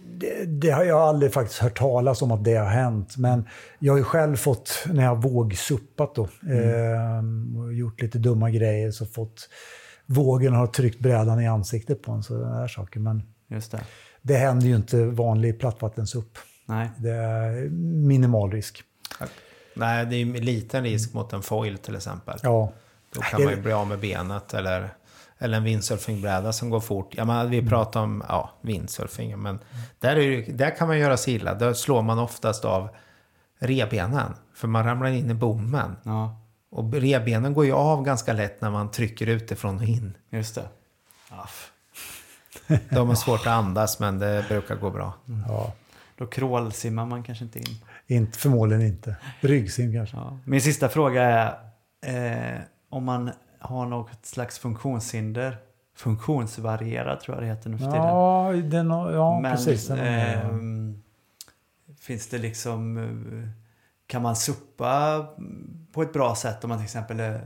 Det, det har jag aldrig faktiskt hört talas om att det har hänt. Men jag har ju själv fått, när jag vågsuppat då, eh, och gjort lite dumma grejer, så fått vågen har tryckt brädan i ansiktet på en. Så här saker. Men Just det. det händer ju inte vanlig plattvattensupp. Nej. Det är minimal risk. Nej, det är ju en liten risk mot en foil till exempel. Ja, Då kan Det- man ju bli av med benet eller, eller en windsurfingbräda som går fort. Ja, men vi pratar om ja, windsurfing, men där, är där kan man göra sig illa. Där slår man oftast av rebenen, för man ramlar in i bommen. Ja, Och rebenen går ju av ganska lätt när man trycker utifrån och in. just det. Aff. De har svårt att andas, men det brukar gå bra. ja. Då krålsimmar man kanske inte in. Inte, förmodligen inte. Ryggsim kanske. Ja. Min sista fråga är eh, om man har något slags funktionshinder. Funktionsvarierad tror jag det heter nu för tiden. Ja, den, har- ja Men precis. Den, ehm, finns det liksom... eh, Kan man suppa på ett bra sätt om man till exempel är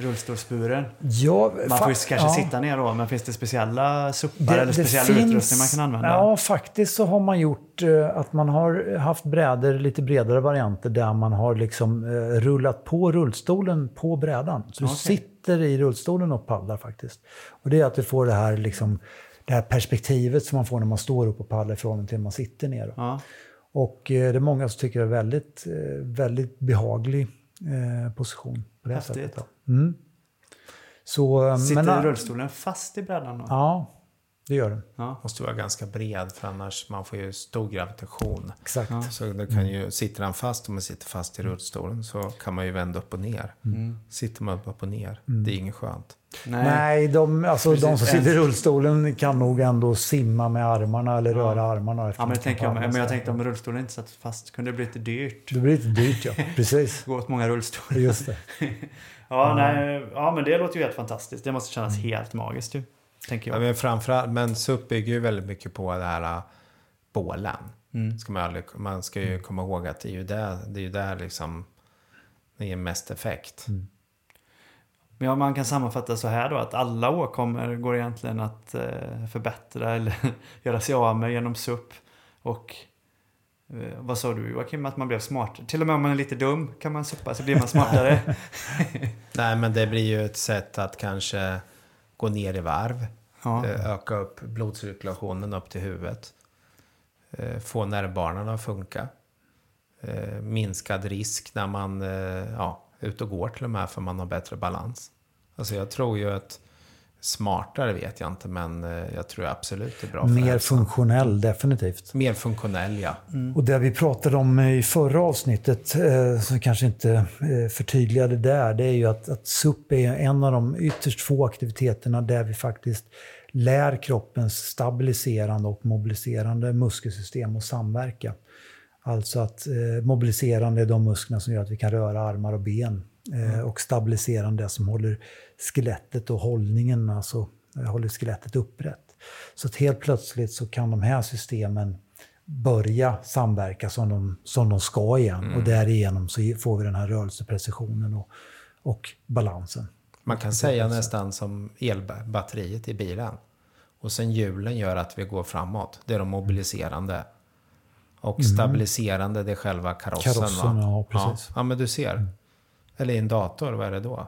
rullstolsburen? ja, Man får ju kanske ja. sitta ner då, men finns det speciella suppar eller speciell utrustning man kan använda? Ja, faktiskt så har man gjort eh, att man har haft brädor, lite bredare varianter, där man har liksom eh, rullat på rullstolen på brädan. Så du Okej. sitter i rullstolen och paddlar faktiskt. Och det är att du får det här, liksom, det här perspektivet som man får när man står upp och paddlar i förhållande till när man sitter ner. Ja, Och eh, det är många som tycker det är väldigt, väldigt behaglig eh, position på det Häftigt. sättet. Mm. Så, eh, Sitter men, rullstolen fast i brädan då? Ja, det gör den. Ja. Måste vara ganska bred, för annars man får ju stor gravitation. Exakt. Ja. Så det kan ju, sitter han fast, om man sitter fast i rullstolen, så kan man ju vända upp och ner. Sitter man upp och ner, det är inget skönt. Nej. Nej, de, alltså, de som sitter i rullstolen kan nog ändå simma med armarna eller röra armarna. Ja, men det tänker jag. Men jag tänkte om rullstolen inte satt fast kunde det bli lite dyrt. Det blir lite dyrt, ja. Precis. Gå åt många rullstolar. Just det. Ja, nej, ja, men det låter ju helt fantastiskt. Det måste kännas helt magiskt ju. Tänker Ja, jag. men framförallt, men SUP bygger ju väldigt mycket på det här äh, bålen. Mm. Ska man, aldrig, man ska ju komma ihåg att det är ju där, det är ju där liksom det ger mest effekt. Men ja, man kan sammanfatta så här då att alla åkommor går egentligen att eh, förbättra eller göra sig av med genom SUP. Och eh, vad sa du Joakim? Att man blev smartare. Till och med om man är lite dum kan man suppa så blir man smartare. Nej, men det blir ju ett sätt att kanske gå ner i varv. Ja. eh, Öka upp blodcirkulationen upp till huvudet. eh, Få nervbanorna att funka. eh, Minskad risk när man ja, ute och går till och med för man har bättre balans. Alltså jag tror ju att smartare vet jag inte men eh, jag tror absolut det är bra Mer funktionell, definitivt. Mer funktionell ja. Och det vi pratade om i förra avsnittet, eh, som kanske inte eh, förtydligade där, det är ju att, att SUP är en av de ytterst få aktiviteterna där vi faktiskt lär kroppens stabiliserande och mobiliserande muskelsystem att samverka. Alltså att eh, mobiliserande är de musklerna som gör att vi kan röra armar och ben. Eh, och stabiliserande som håller skelettet och hållningen, alltså eh, håller skelettet upprätt. Så att helt plötsligt så kan de här systemen börja samverka som de, som de ska igen. Och därigenom så får vi den här rörelseprecisionen och, och balansen. Man kan säga nästan som elbatteriet i bilen. Och sen hjulen gör att vi går framåt. Det är de mobiliserande. Och stabiliserande, det är själva karossen. Karossen, va? ja, precis. Ja, ja, men du ser. Eller i en dator, vad är det då?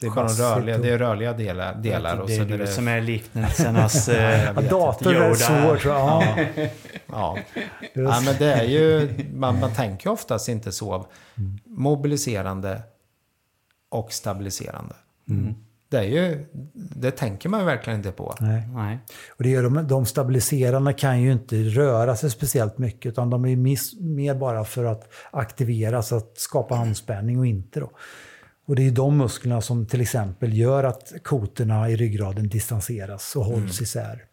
Det är bara de rörliga, det är rörliga delar. delar och det är du det, som är liknelsernas... Eh, Ja, dator är jag. Ja, ja. ja, men det är ju, man, man tänker oftast inte så. Mobiliserande och stabiliserande. Det är ju, det tänker man ju verkligen inte på. Nej. Nej. Och det gör de, de stabiliserarna kan ju inte röra sig speciellt mycket utan de är miss, mer bara för att aktiveras, att skapa anspänning och inte. Då. Och det är de musklerna som till exempel gör att kotorna i ryggraden distanseras och hålls isär.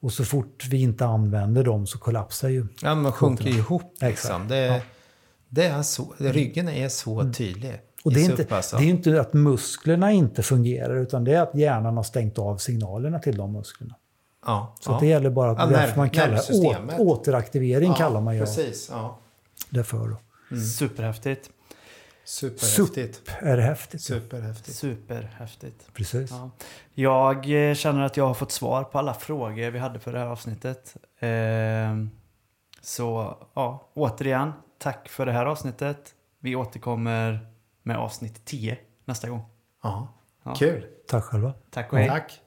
Och så fort vi inte använder dem så kollapsar ju. Ja, man sjunker ihop liksom. Exakt, Det, ja. det är så, ryggen är så tydlig. Och det är, inte, det är inte att musklerna inte fungerar utan det är att hjärnan har stängt av signalerna till de musklerna. ja, Så ja. det gäller bara att Ja, därför nerv- man kallar å, återaktivering ja, kallar man ju Precis, ja. det för. Då. Superhäftigt. Superhäftigt. Är det häftigt? Superhäftigt. Superhäftigt. Precis. Ja. Jag eh, känner att jag har fått svar på alla frågor vi hade för det här avsnittet. Ehm, Så ja, återigen, tack för det här avsnittet. Vi återkommer med avsnitt 10 nästa gång. Aha. Ja. Kul! Tack själva. Tack och hej. Tack.